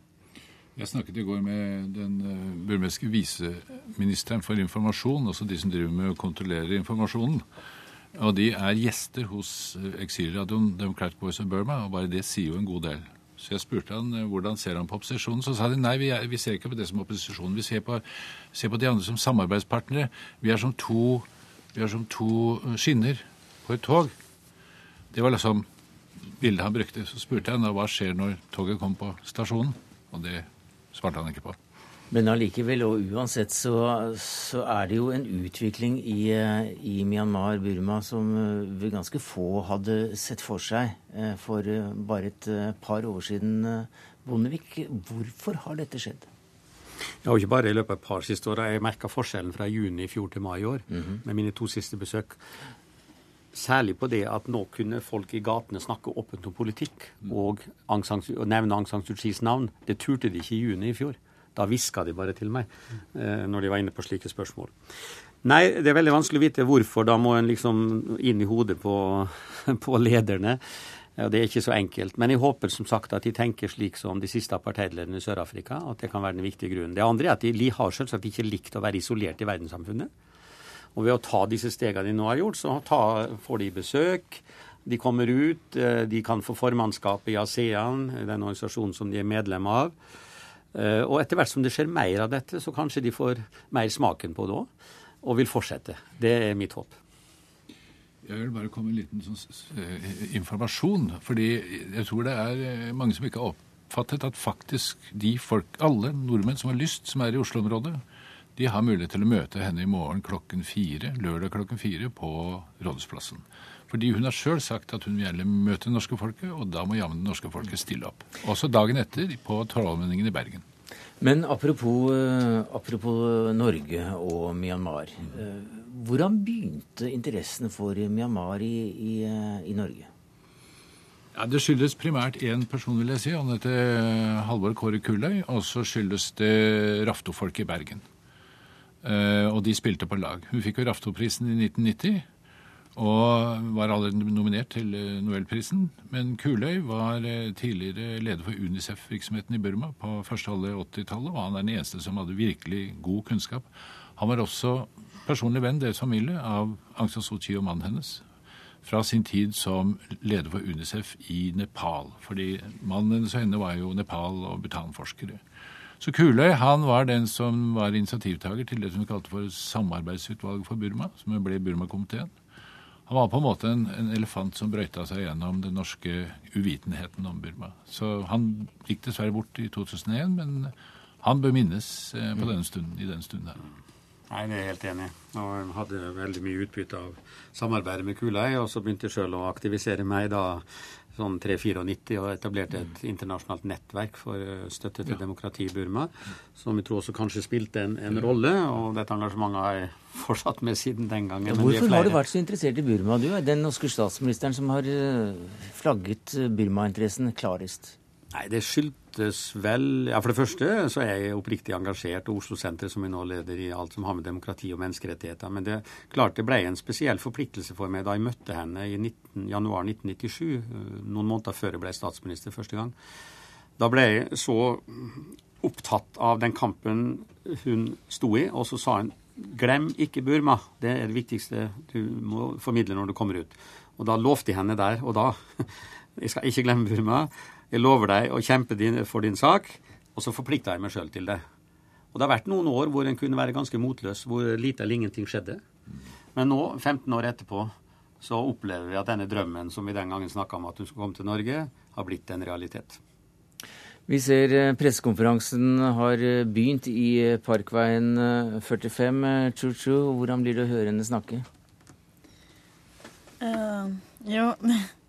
Jeg snakket i går med den burmeske viseministeren for informasjon, altså de som driver med å kontrollere informasjonen. Og de er gjester hos eh, eksilradioen Democratic Voice of Burma, og bare det sier jo en god del. Så jeg spurte han eh, hvordan ser han på opposisjonen. Så sa de nei, vi, er, vi ser ikke på det som opposisjon. Vi ser på, ser på, de andre som samarbeidspartnere. Vi er som to, er som to eh, skinner på et tog. Det var liksom bildet han brukte. Så spurte jeg hva skjer når toget kommer på stasjonen. Og det svarte han ikke på. Men allikevel, og uansett, så, så, er det jo en utvikling i, i, Myanmar, Burma, som vi ganske få hadde sett for seg eh, for bare et par år siden. Bondevik, hvorfor har dette skjedd? Ja, og ikke bare i løpet av et par siste år. Jeg merka forskjellen fra juni i fjor til mai i år mm -hmm. med mine to siste besøk. Særlig på det at nå kunne folk i gatene snakke åpent om politikk og, Aung San, og nevne Aung San Suu Kyis navn. Det turte de ikke i juni i fjor. Da hviska de bare til meg eh, når de var inne på slike spørsmål. Nei, det er veldig vanskelig å vite hvorfor. Da må en liksom inn i hodet på, på lederne. Ja, det er ikke så enkelt. Men jeg håper som sagt at de tenker slik som de siste apartheidlederne i Sør-Afrika. At det kan være den viktige grunnen. Det andre er at de har selvsagt ikke likt å være isolert i verdenssamfunnet. Og ved å ta disse stegene de nå har gjort, så ta, får de besøk. De kommer ut, eh, de kan få formannskapet i ASEAN, den organisasjonen som de er medlem av. Eh, og etter hvert som det skjer mer av dette, så kanskje de får mer smaken på det òg, og vil fortsette. Det er mitt håp. Jeg vil bare komme med en liten sånn, eh, informasjon. Fordi jeg tror det er eh, mange som ikke har oppfattet at faktisk de folk, alle nordmenn som har lyst, som er i Oslo-området, de har mulighet til å møte henne i morgen klokken fire, lørdag klokken fire på Rådhusplassen. Fordi hun har sjøl sagt at hun vil gjerne møte det norske folket, og da må jammen det norske folket stille opp. Også dagen etter på Trollmenningen i Bergen. Men apropos, apropos Norge og Myanmar. Hvordan begynte interessen for Myanmar i, i, i Norge? Ja, Det skyldes primært én person, vil jeg si. Han heter Halvor Kåre Kulløy. Og så skyldes det Raftofolk i Bergen. Og de spilte på lag. Hun fikk jo Raftoprisen i 1990 og var allerede nominert til uh, Nobelprisen. Men Kuløy var uh, tidligere leder for Unicef-virksomheten i Burma på første halve 80-tallet, og han er den eneste som hadde virkelig god kunnskap. Han var også personlig venn, deres familie, av Aung San Suu Kyi og mannen hennes fra sin tid som leder for Unicef i Nepal. Fordi mannen hennes og henne var jo Nepal- og Bhutan-forskere. Så Kuløy han var den som var initiativtaker til det som vi kalte for Samarbeidsutvalget for Burma, som ble Burma-komiteen. Han var på en måte en, en, elefant som brøyta seg gjennom den norske uvitenheten om Burma. Så han gikk dessverre bort i 2001, men han bør minnes eh, på denne stunden, i den stunden her. Nei, det er helt enig Og jeg hadde veldig mye utbytte av samarbeidet med Kulei. Og så begynte jeg sjøl å aktivisere meg da sånn 3-94 og etablerte et internasjonalt nettverk for eh, støtte til demokrati i Burma, som vi tror også kanskje spilte en, en rolle. Og dette engasjementet har jeg fortsatt med siden den gangen. Ja, hvorfor har du vært så interessert i Burma? Du er den norske statsministeren som har eh, flagget Burma-interessen klarest. Nei, det skyldtes vel Ja, for det første så er jeg oppriktig engasjert, og Oslo Senter, som jeg nå leder i alt som har med demokrati og menneskerettigheter. Men det klart det ble en spesiell forpliktelse for meg da jeg møtte henne i 19, januar 1997, eh, noen måneder før jeg ble statsminister første gang. Da ble jeg så opptatt av den kampen hun sto i, og så sa hun glem ikke Burma. Det er det viktigste du må formidle når du kommer ut. Og da lovte jeg henne der og da jeg skal ikke glemme Burma. Jeg lover deg å kjempe din, for din sak, og så forplikter jeg meg sjøl til det. Og det har vært noen år hvor en kunne være ganske motløs, hvor lite eller ingenting skjedde. Men nå, 15 år etterpå, så opplever vi at denne drømmen som vi den gangen snakka om at hun skulle komme til Norge, har blitt en realitet. Vi ser eh, pressekonferansen har eh, begynt i eh, Parkveien 45. Chu-Chu, hvordan blir det å høre henne snakke? Uh, jo,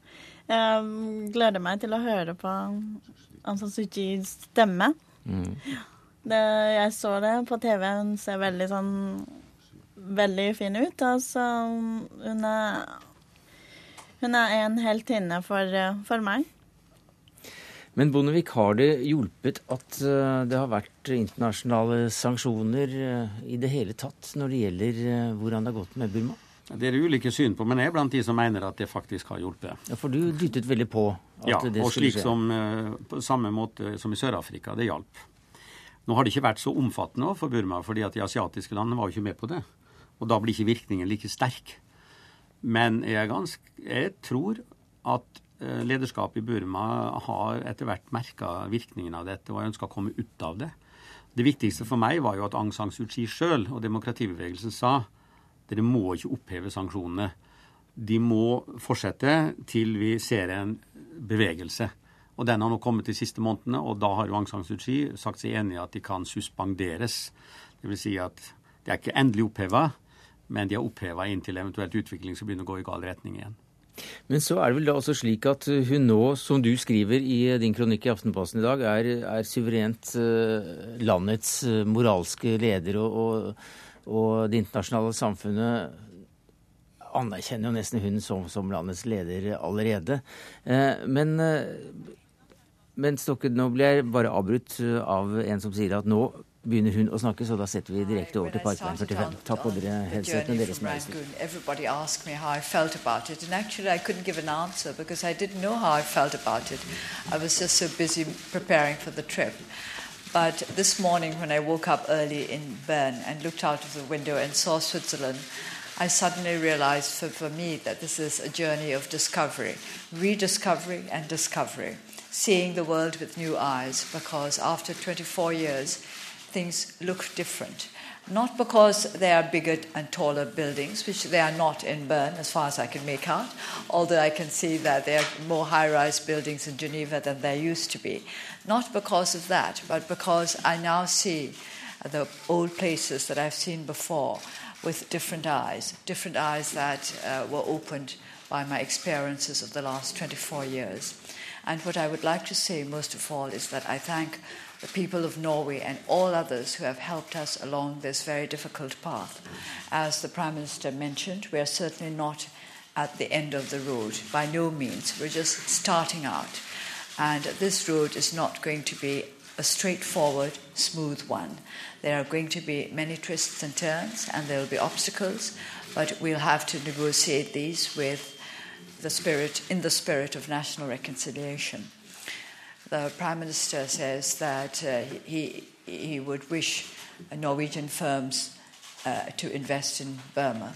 Jeg gleder meg til å høre på Aung San Suu Kyis stemme. Mm. Det, jeg så det på TV. Hun ser veldig sånn veldig fin ut. Altså, hun er Hun er en heltinne for, for meg. Men Bondevik, har det hjulpet at eh, det har vært internasjonale sanksjoner eh, i det hele tatt når det gjelder eh, hvordan det har gått med Burma? Det er ulike syn på, men jeg er blant de som mener at det faktisk har hjulpet. Ja, For du dyttet veldig på at ja, det skulle skje? Ja, og slik som, eh, på samme måte som i Sør-Afrika. Det hjalp. Nå har det ikke vært så omfattende for Burma, fordi at de asiatiske landene var jo ikke med på det. Og da blir ikke virkningen like sterk. Men jeg, ganske, jeg tror at eh, lederskapet i Burma har etter hvert merka virkningen av dette, og jeg ønsker å komme ut av det. Det viktigste for meg var jo at Aung San Suu Kyi sjøl og demokratibevegelsen sa dere må ikke oppheve sanksjonene. De må fortsette til vi ser en bevegelse. Og Den har nå kommet de siste månedene, og da har Aung San Suu Kyi sagt seg enig i at de kan suspenderes. Dvs. Si at de er ikke endelig oppheva, men de er oppheva inntil eventuelt utvikling skal begynne å gå i gal retning igjen. Men så er det vel da også slik at hun nå, som du skriver i din kronikk i Aftenposten i dag, er, er suverent uh, landets moralske leder. og, og og det internasjonale samfunnet anerkjenner jo nesten hun som, som landets leder allerede. Eh, men, eh, men Stokke, nå blir jeg bare avbrutt av en som sier at nå begynner hun å snakke, så da setter vi direkte over til Parkveien 45. Ta på dere headsetene deres. Everybody asked me how I felt about it, and actually I couldn't give an answer because I didn't know how I felt about it. I was just so busy preparing for the trip. But this morning, when I woke up early in Bern and looked out of the window and saw Switzerland, I suddenly realized for, for me that this is a journey of discovery, rediscovery and discovery, seeing the world with new eyes, because after 24 years, things look different. Not because they are bigger and taller buildings, which they are not in Bern, as far as I can make out, although I can see that there are more high rise buildings in Geneva than there used to be. Not because of that, but because I now see the old places that I've seen before with different eyes, different eyes that uh, were opened by my experiences of the last 24 years. And what I would like to say most of all is that I thank the people of Norway, and all others who have helped us along this very difficult path. As the Prime Minister mentioned, we are certainly not at the end of the road, by no means. We're just starting out. And this road is not going to be a straightforward, smooth one. There are going to be many twists and turns, and there will be obstacles, but we'll have to negotiate these with the spirit, in the spirit of national reconciliation. The Prime Minister says that uh, he, he would wish Norwegian firms uh, to invest in Burma.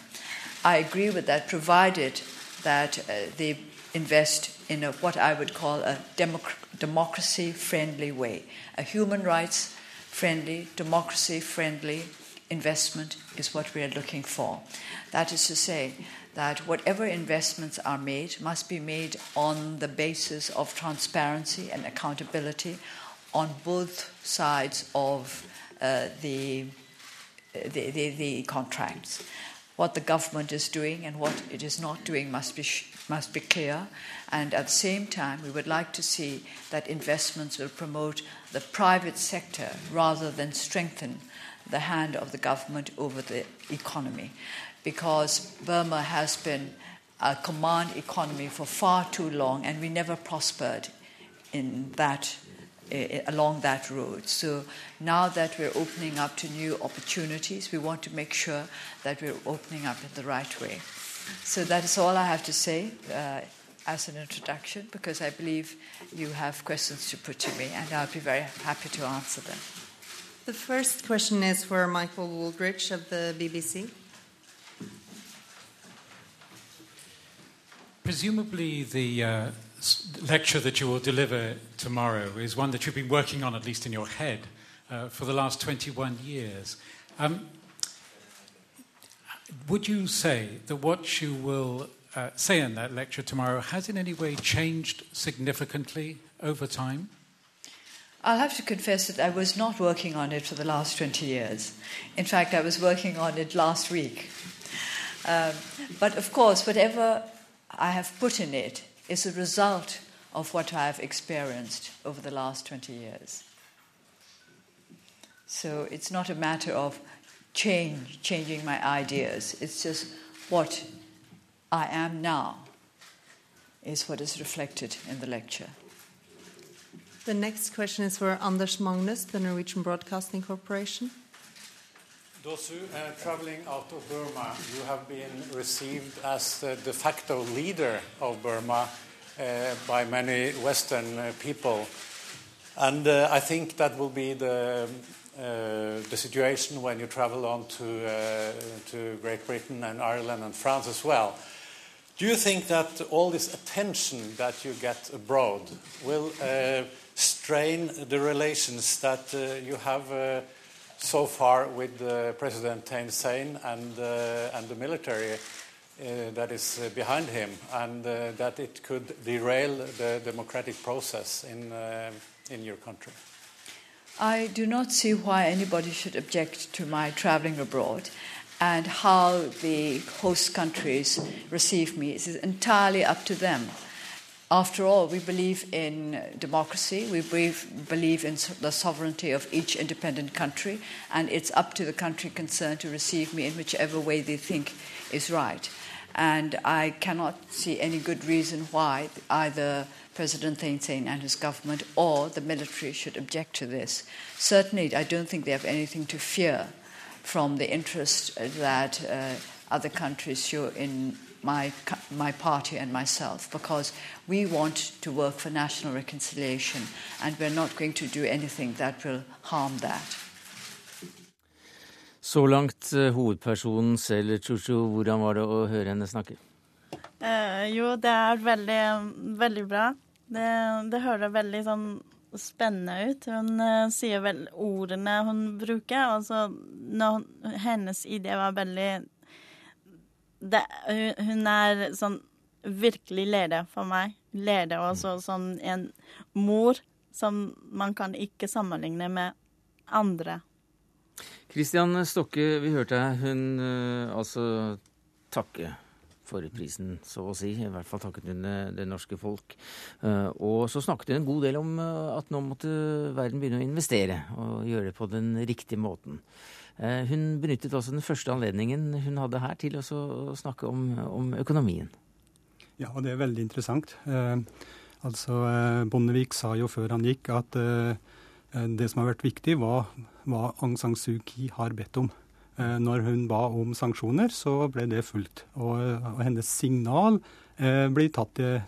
I agree with that, provided that uh, they invest in a, what I would call a democ- democracy friendly way. A human rights friendly, democracy friendly investment is what we are looking for. That is to say, that whatever investments are made must be made on the basis of transparency and accountability on both sides of uh, the, the, the, the contracts what the government is doing and what it is not doing must be, must be clear. And at the same time, we would like to see that investments will promote the private sector rather than strengthen the hand of the government over the economy. Because Burma has been a command economy for far too long, and we never prospered in that uh, along that road. So now that we're opening up to new opportunities, we want to make sure that we're opening up in the right way. So that is all I have to say uh, as an introduction, because I believe you have questions to put to me, and I'll be very happy to answer them. The first question is for Michael Wooldridge of the BBC. Presumably, the uh, lecture that you will deliver tomorrow is one that you've been working on, at least in your head, uh, for the last 21 years. Um, would you say that what you will uh, say in that lecture tomorrow has in any way changed significantly over time? I'll have to confess that I was not working on it for the last 20 years. In fact, I was working on it last week. Um, but of course, whatever I have put in it is a result of what I have experienced over the last 20 years. So it's not a matter of change, changing my ideas. It's just what I am now is what is reflected in the lecture. The next question is for Anders Magnus, the Norwegian Broadcasting Corporation. Those who uh, traveling out of Burma, you have been received as the de facto leader of Burma uh, by many Western uh, people. And uh, I think that will be the, uh, the situation when you travel on to, uh, to Great Britain and Ireland and France as well. Do you think that all this attention that you get abroad will strain the relations that you have? So far with uh, President Thein Sein and, uh, and the military uh, that is behind him, and that it could derail the democratic process in, in your country? I do not see why anybody should object to my traveling abroad. And how the host countries receive me is entirely up to them. After all, we believe in democracy, we believe, in the sovereignty of each independent country, and it's up to the country concerned to receive me in whichever way they think is right. And I cannot see any good reason why either President Thein Sein and his government or the military should object to this. Certainly, I don't think they have anything to fear from the interest that uh, other countries show in my, my party and myself because we want to work for national reconciliation and we're not going to do anything that will harm that. Så langt uh, hovedpersonen selv, Chuchu. Hvordan var det å høre henne snakke? Eh, jo, det er veldig, veldig bra. Det, det høres veldig sånn spennende ut. Hun uh, sier vel ordene hun bruker. Altså, når hennes idé var veldig det, hun er sånn virkelig leder for meg. Leder også som en mor som man kan ikke sammenligne med andre. Kristian Stokke, vi hørte hun uh, altså takke for prisen, så å si. I hvert fall takket hun det norske folk. Eh, og så snakket hun en god del om eh, at nå måtte verden begynne å investere, og gjøre det på den riktige måten. Hun benyttet også den første anledningen hun hadde her til å snakke om, om økonomien. Ja, og det er veldig interessant. Eh, altså, Bondevik sa jo før han gikk at eh, det som har vært viktig, var hva Aung San Suu Kyi har bedt om. Eh, når hun ba om sanksjoner, så ble det fulgt. Og, og hennes signal eh, blir tatt til,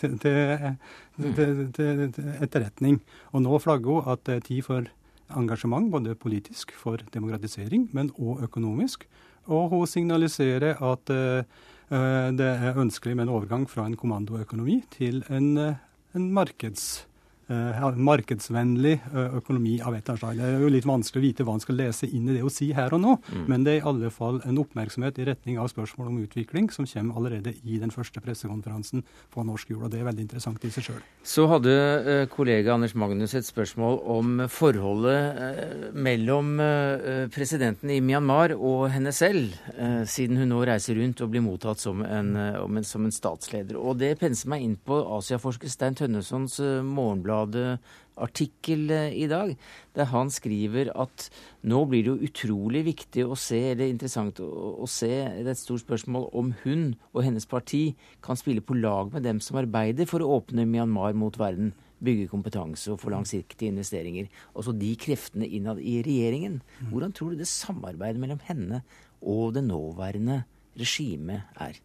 til, til, til, etterretning. Og nå flagger hun at det er tid for engasjement, både politisk for demokratisering, men òg økonomisk. Og hun signaliserer at uh, det er ønskelig med en overgang fra en kommandoøkonomi til en, en markeds markedsvennlig eh, økonomi av et eller annet slag. Det er jo litt vanskelig å vite hva man skal lese inn i det å si her og nå, mm. men det er i alle fall en oppmerksomhet i retning av spørsmål om utvikling som kommer allerede i den første pressekonferansen på norsk jord. og Det er veldig interessant i seg sjøl. Så hadde uh, kollega Anders Magnus et spørsmål om forholdet mellom presidenten i Myanmar og henne selv, siden hun nå reiser rundt og blir mottatt som en, som en statsleder. Og det penser meg inn på Asiaforsker Stein Tønnessons morgenblad Dagbladet-artikkel eh, i dag, der han skriver at nå blir det jo utrolig viktig å se, eller interessant å, å se, det er et stort spørsmål om hun og hennes parti kan spille på lag med dem som arbeider for å åpne Myanmar mot verden bygge kompetanse og få langsiktige investeringer. Også de kreftene innad i regjeringen. Mm. Hvordan tror du det samarbeidet mellom henne og det nåværende regimet er?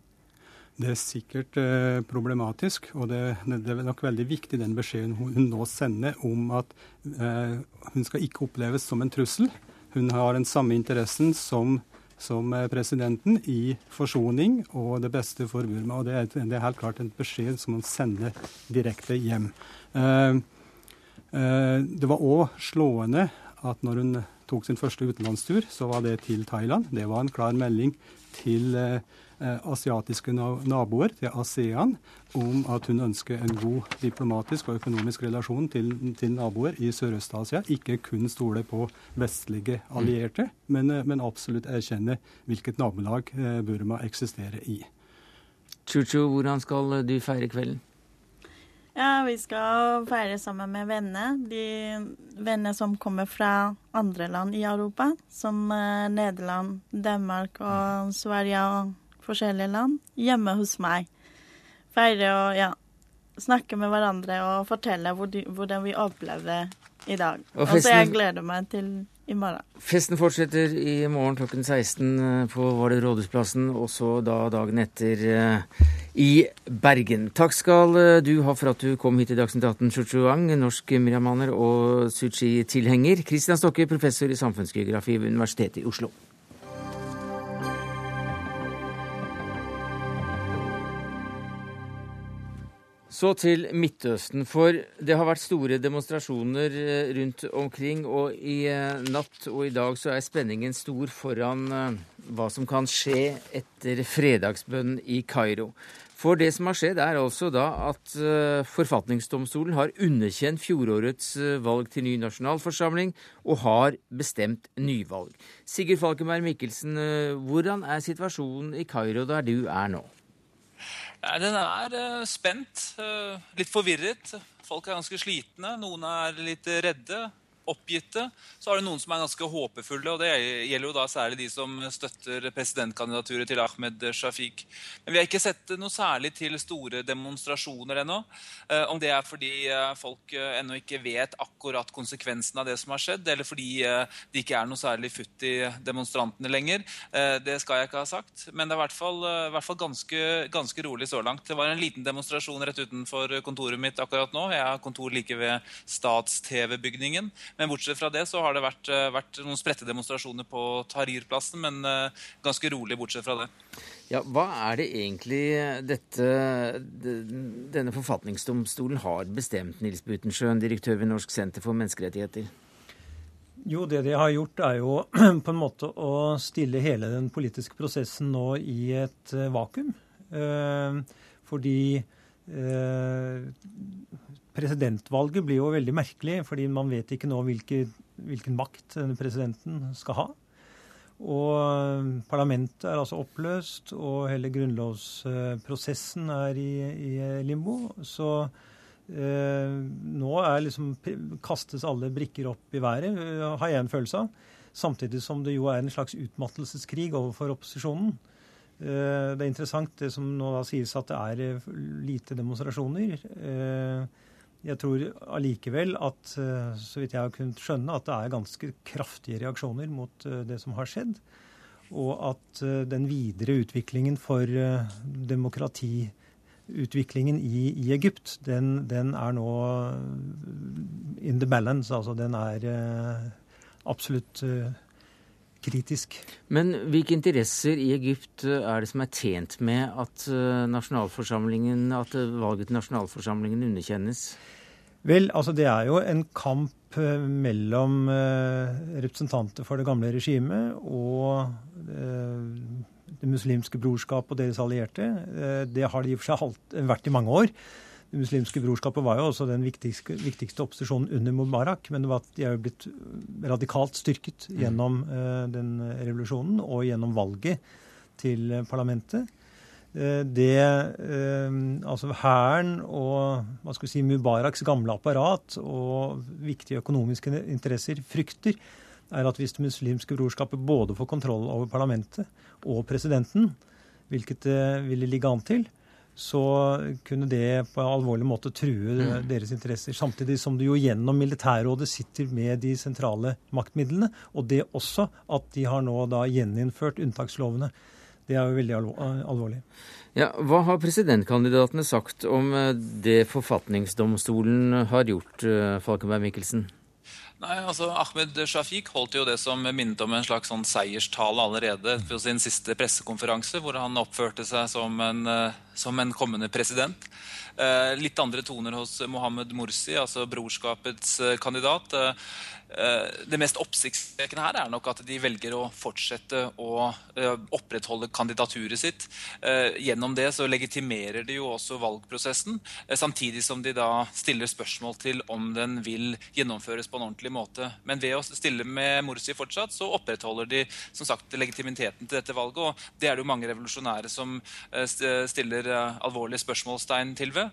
Det er sikkert eh, problematisk, og det, det, er nok veldig viktig den beskjeden hun nå sender om at eh, hun skal ikke oppleves som en trussel. Hun har den samme interessen som, som eh, presidenten i forsoning og det beste for Burma. og Det er, det er helt klart en beskjed som hun sender direkte hjem. Eh, eh, det var òg slående at når hun tok sin første utenlandstur, så var det til Thailand. Det var en klar melding til Eh, asiatiske naboer, til ASEAN, om at hun ønsker en god diplomatisk og økonomisk relasjon til, til naboer i Sørøst-Asia. Ikke kun stole på vestlige allierte, men, eh, men absolutt erkjenne hvilket nabolag eh, Burma eksisterer i. Chuchu, hvordan skal du feire kvelden? Ja, vi skal feire sammen med venner. De venner som kommer fra andre land i Europa, som Nederland, Danmark og Sverige og forskjellige land hjemme hos meg. Feire og ja, snakke med hverandre og fortelle hvordan vi opplevde i dag. Og, festen, altså, så jeg gleder meg til i morgen. Festen fortsetter i morgen klokken 16 eh, på var det Rådhusplassen, og så da dagen etter uh, i Bergen. Takk skal eh, du ha for at du kom hit i Dagsnytt 18, Chuchuang, norsk miriamaner og Suchi-tilhenger. Kristian Stokke, professor i samfunnsgeografi ved Universitetet i Oslo. Så til Midtøsten. For det har vært store demonstrasjoner eh, rundt omkring. Og i eh, natt og i dag så er spenningen stor foran eh, hva som kan skje etter fredagsbønnen i Kairo. For det som har skjedd, er altså da at forfatningsdomstolen har underkjent fjorårets valg til ny nasjonalforsamling, og har bestemt nyvalg. Sigurd Falkenberg Mikkelsen, hvordan er situasjonen i Kairo der du er nå? Den er uh, spent, uh, litt forvirret. Folk er ganske slitne. Noen er litt redde oppgitte. Så har du noen som er ganske håpefulle, og det gjelder jo da særlig de som støtter presidentkandidaturet til Ahmed Shafiq. Men vi har ikke sett noe særlig til store demonstrasjoner ennå. Eh, om det er fordi eh, folk eh, ennå ikke vet akkurat konsekvensen av det som har skjedd, eller fordi det ikke er noe særlig futt i demonstrantene lenger, det skal jeg ikke ha sagt. Men det er i hvert fall, i hvert fall ganske, ganske rolig så langt. Det var en liten demonstrasjon rett utenfor kontoret mitt akkurat nå. Jeg har kontor like ved Stats-TV-bygningen. Men bortsett fra det så har det vært, eh, vært noen spredte demonstrasjoner på Tahrir-plassen, men eh, ganske rolig bortsett fra det. Ja, Hva er det egentlig dette, denne forfatningsdomstolen har bestemt, Nils Butensjøen, direktør ved Norsk senter for menneskerettigheter? Jo, det de har gjort, er jo på en måte å stille hele den politiske prosessen nå i et eh, vakuum. Fordi Presidentvalget blir jo veldig merkelig, fordi man vet ikke nå hvilke, hvilken makt presidenten skal ha. Og parlamentet er altså oppløst, og hele grunnlovsprosessen er i, i limbo. Så eh, nå er liksom, kastes alle brikker opp i været, har jeg en følelse av. Samtidig som det jo er en slags utmattelseskrig overfor opposisjonen. Eh, det er interessant det som nå da sies at det er eh, lite demonstrasjoner. Eh, jeg tror allikevel at, så vidt jeg har kunnet skjønne, at det er ganske kraftige reaksjoner mot det som har skjedd. Og at den videre utviklingen for demokratiutviklingen i, i Egypt, den, den, er nå in the balance. Altså den er absolutt kritisk. Men hvilke interesser i Egypt eh, er det som er tjent med at, eh, nasjonalforsamlingen, at eh, valget til nasjonalforsamlingen underkjennes? Vel, altså det er jo en kamp mellom representanter for det gamle regimet og det muslimske brorskap og deres allierte. Det har det i og for seg vært i mange år. Det muslimske brorskapet var jo også den viktigste, viktigste opposisjonen under Mubarak, men var, de er jo blitt radikalt styrket mm. gjennom uh, den revolusjonen og gjennom valget til parlamentet. Uh, det uh, Altså hæren og hva skal vi si, Mubaraks gamle apparat og viktige økonomiske interesser frykter, er at hvis det muslimske brorskapet både får kontroll over parlamentet og presidenten, hvilket det ville ligge an til, så kunne det på en alvorlig måte true mm. deres interesser. Samtidig som du jo gjennom Militærrådet sitter med de sentrale maktmidlene. Og det også at de har nå da gjeninnført unntakslovene. Det er jo veldig alvorlig. Ja, Hva har presidentkandidatene sagt om eh, det forfatningsdomstolen har gjort, eh, Falkenberg Mikkelsen? Nei, altså Ahmed Shafiq holdt jo det som minnet om en slags sånn seierstale allerede på sin siste pressekonferanse, hvor han oppførte seg som en, eh, som en kommende president. Eh, litt andre toner hos Mohammed Morsi, altså brorskapets eh, kandidat. Eh, det mest oppsiktsvekkende her er nok at de velger å fortsette å opprettholde kandidaturet sitt. Gjennom det så legitimerer de jo også valgprosessen, samtidig som de da stiller spørsmål til om den vil gjennomføres på en ordentlig måte. Men ved å stille med Morsi fortsatt, så opprettholder de som sagt legitimiteten til dette valget. Og det er det jo mange revolusjonære som stiller alvorlige spørsmålstegn til ved.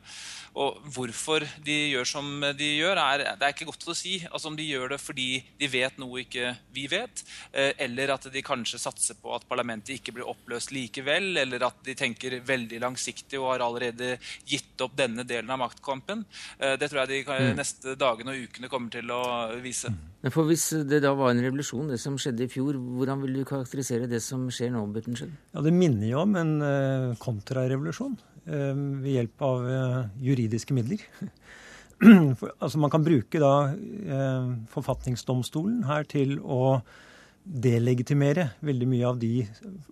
Og hvorfor de gjør som de gjør, er, det er ikke godt å si. Altså Om de gjør det fordi de vet noe ikke vi vet, eh, eller at de kanskje satser på at parlamentet ikke blir oppløst likevel, eller at de tenker veldig langsiktig og har allerede gitt opp denne delen av maktkampen. Eh, det tror jeg de mm. neste dagene og ukene kommer til å vise. Men for Hvis det da var en revolusjon, det som skjedde i fjor, hvordan vil du karakterisere det som skjer nå? Buttenskjell? Ja, Det minner jo om en uh, kontrarevolusjon. uh, ved hjelp av uh, juridiske midler. altså Man kan bruke da forfatningsdomstolen her til å delegitimere veldig mye av de,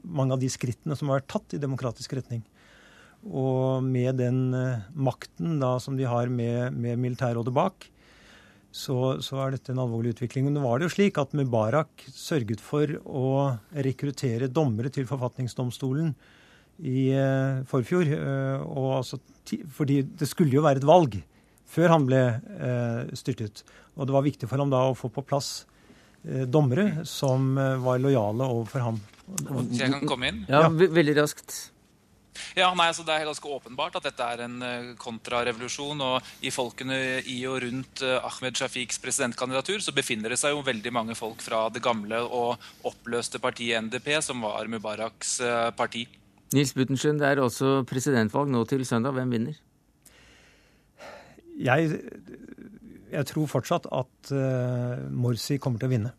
mange av de skrittene som har vært tatt i demokratisk retning. Og med den makten da som de har med, med militærrådet bak, så, så, er dette en alvorlig utvikling. Men nå var det jo slik at Mubarak sørget for å rekruttere dommere til forfatningsdomstolen i eh, forfjor. Eh, og altså, fordi det skulle jo være et valg før han ble eh, styrtet. Og det var viktig for ham da å få på plass dommere som var lojale overfor ham. Så jeg kan komme inn? Ja, veldig raskt. Ja, nei, altså Det er ganske åpenbart at dette er en kontrarevolusjon. Og i folkene i og rundt Ahmed Shafiks presidentkandidatur så befinner det seg jo veldig mange folk fra det gamle og oppløste partiet NDP, som var Mubaraks parti. Nils Buttenschøn, det er også presidentvalg nå til søndag. Hvem vinner? Jeg, jeg tror fortsatt at uh, Morsi kommer til å vinne.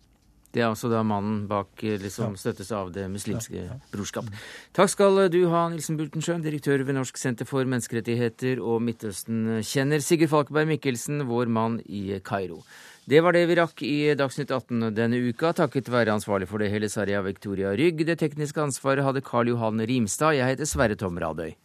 Det er altså da mannen bak eh, liksom, støttes av Det muslimske brorskap. Takk skal du ha, Nilsen Bultensjøen, direktør ved Norsk senter for menneskerettigheter og Midtøsten-kjenner. Sigurd Falkeberg Mikkelsen, vår mann i Kairo. Det var det vi rakk i Dagsnytt 18 denne uka, takket være ansvarlig for det hele Saria Victoria Rygg. Det tekniske ansvaret hadde Karl Johan Rimstad. Jeg heter Sverre Tom Radøy.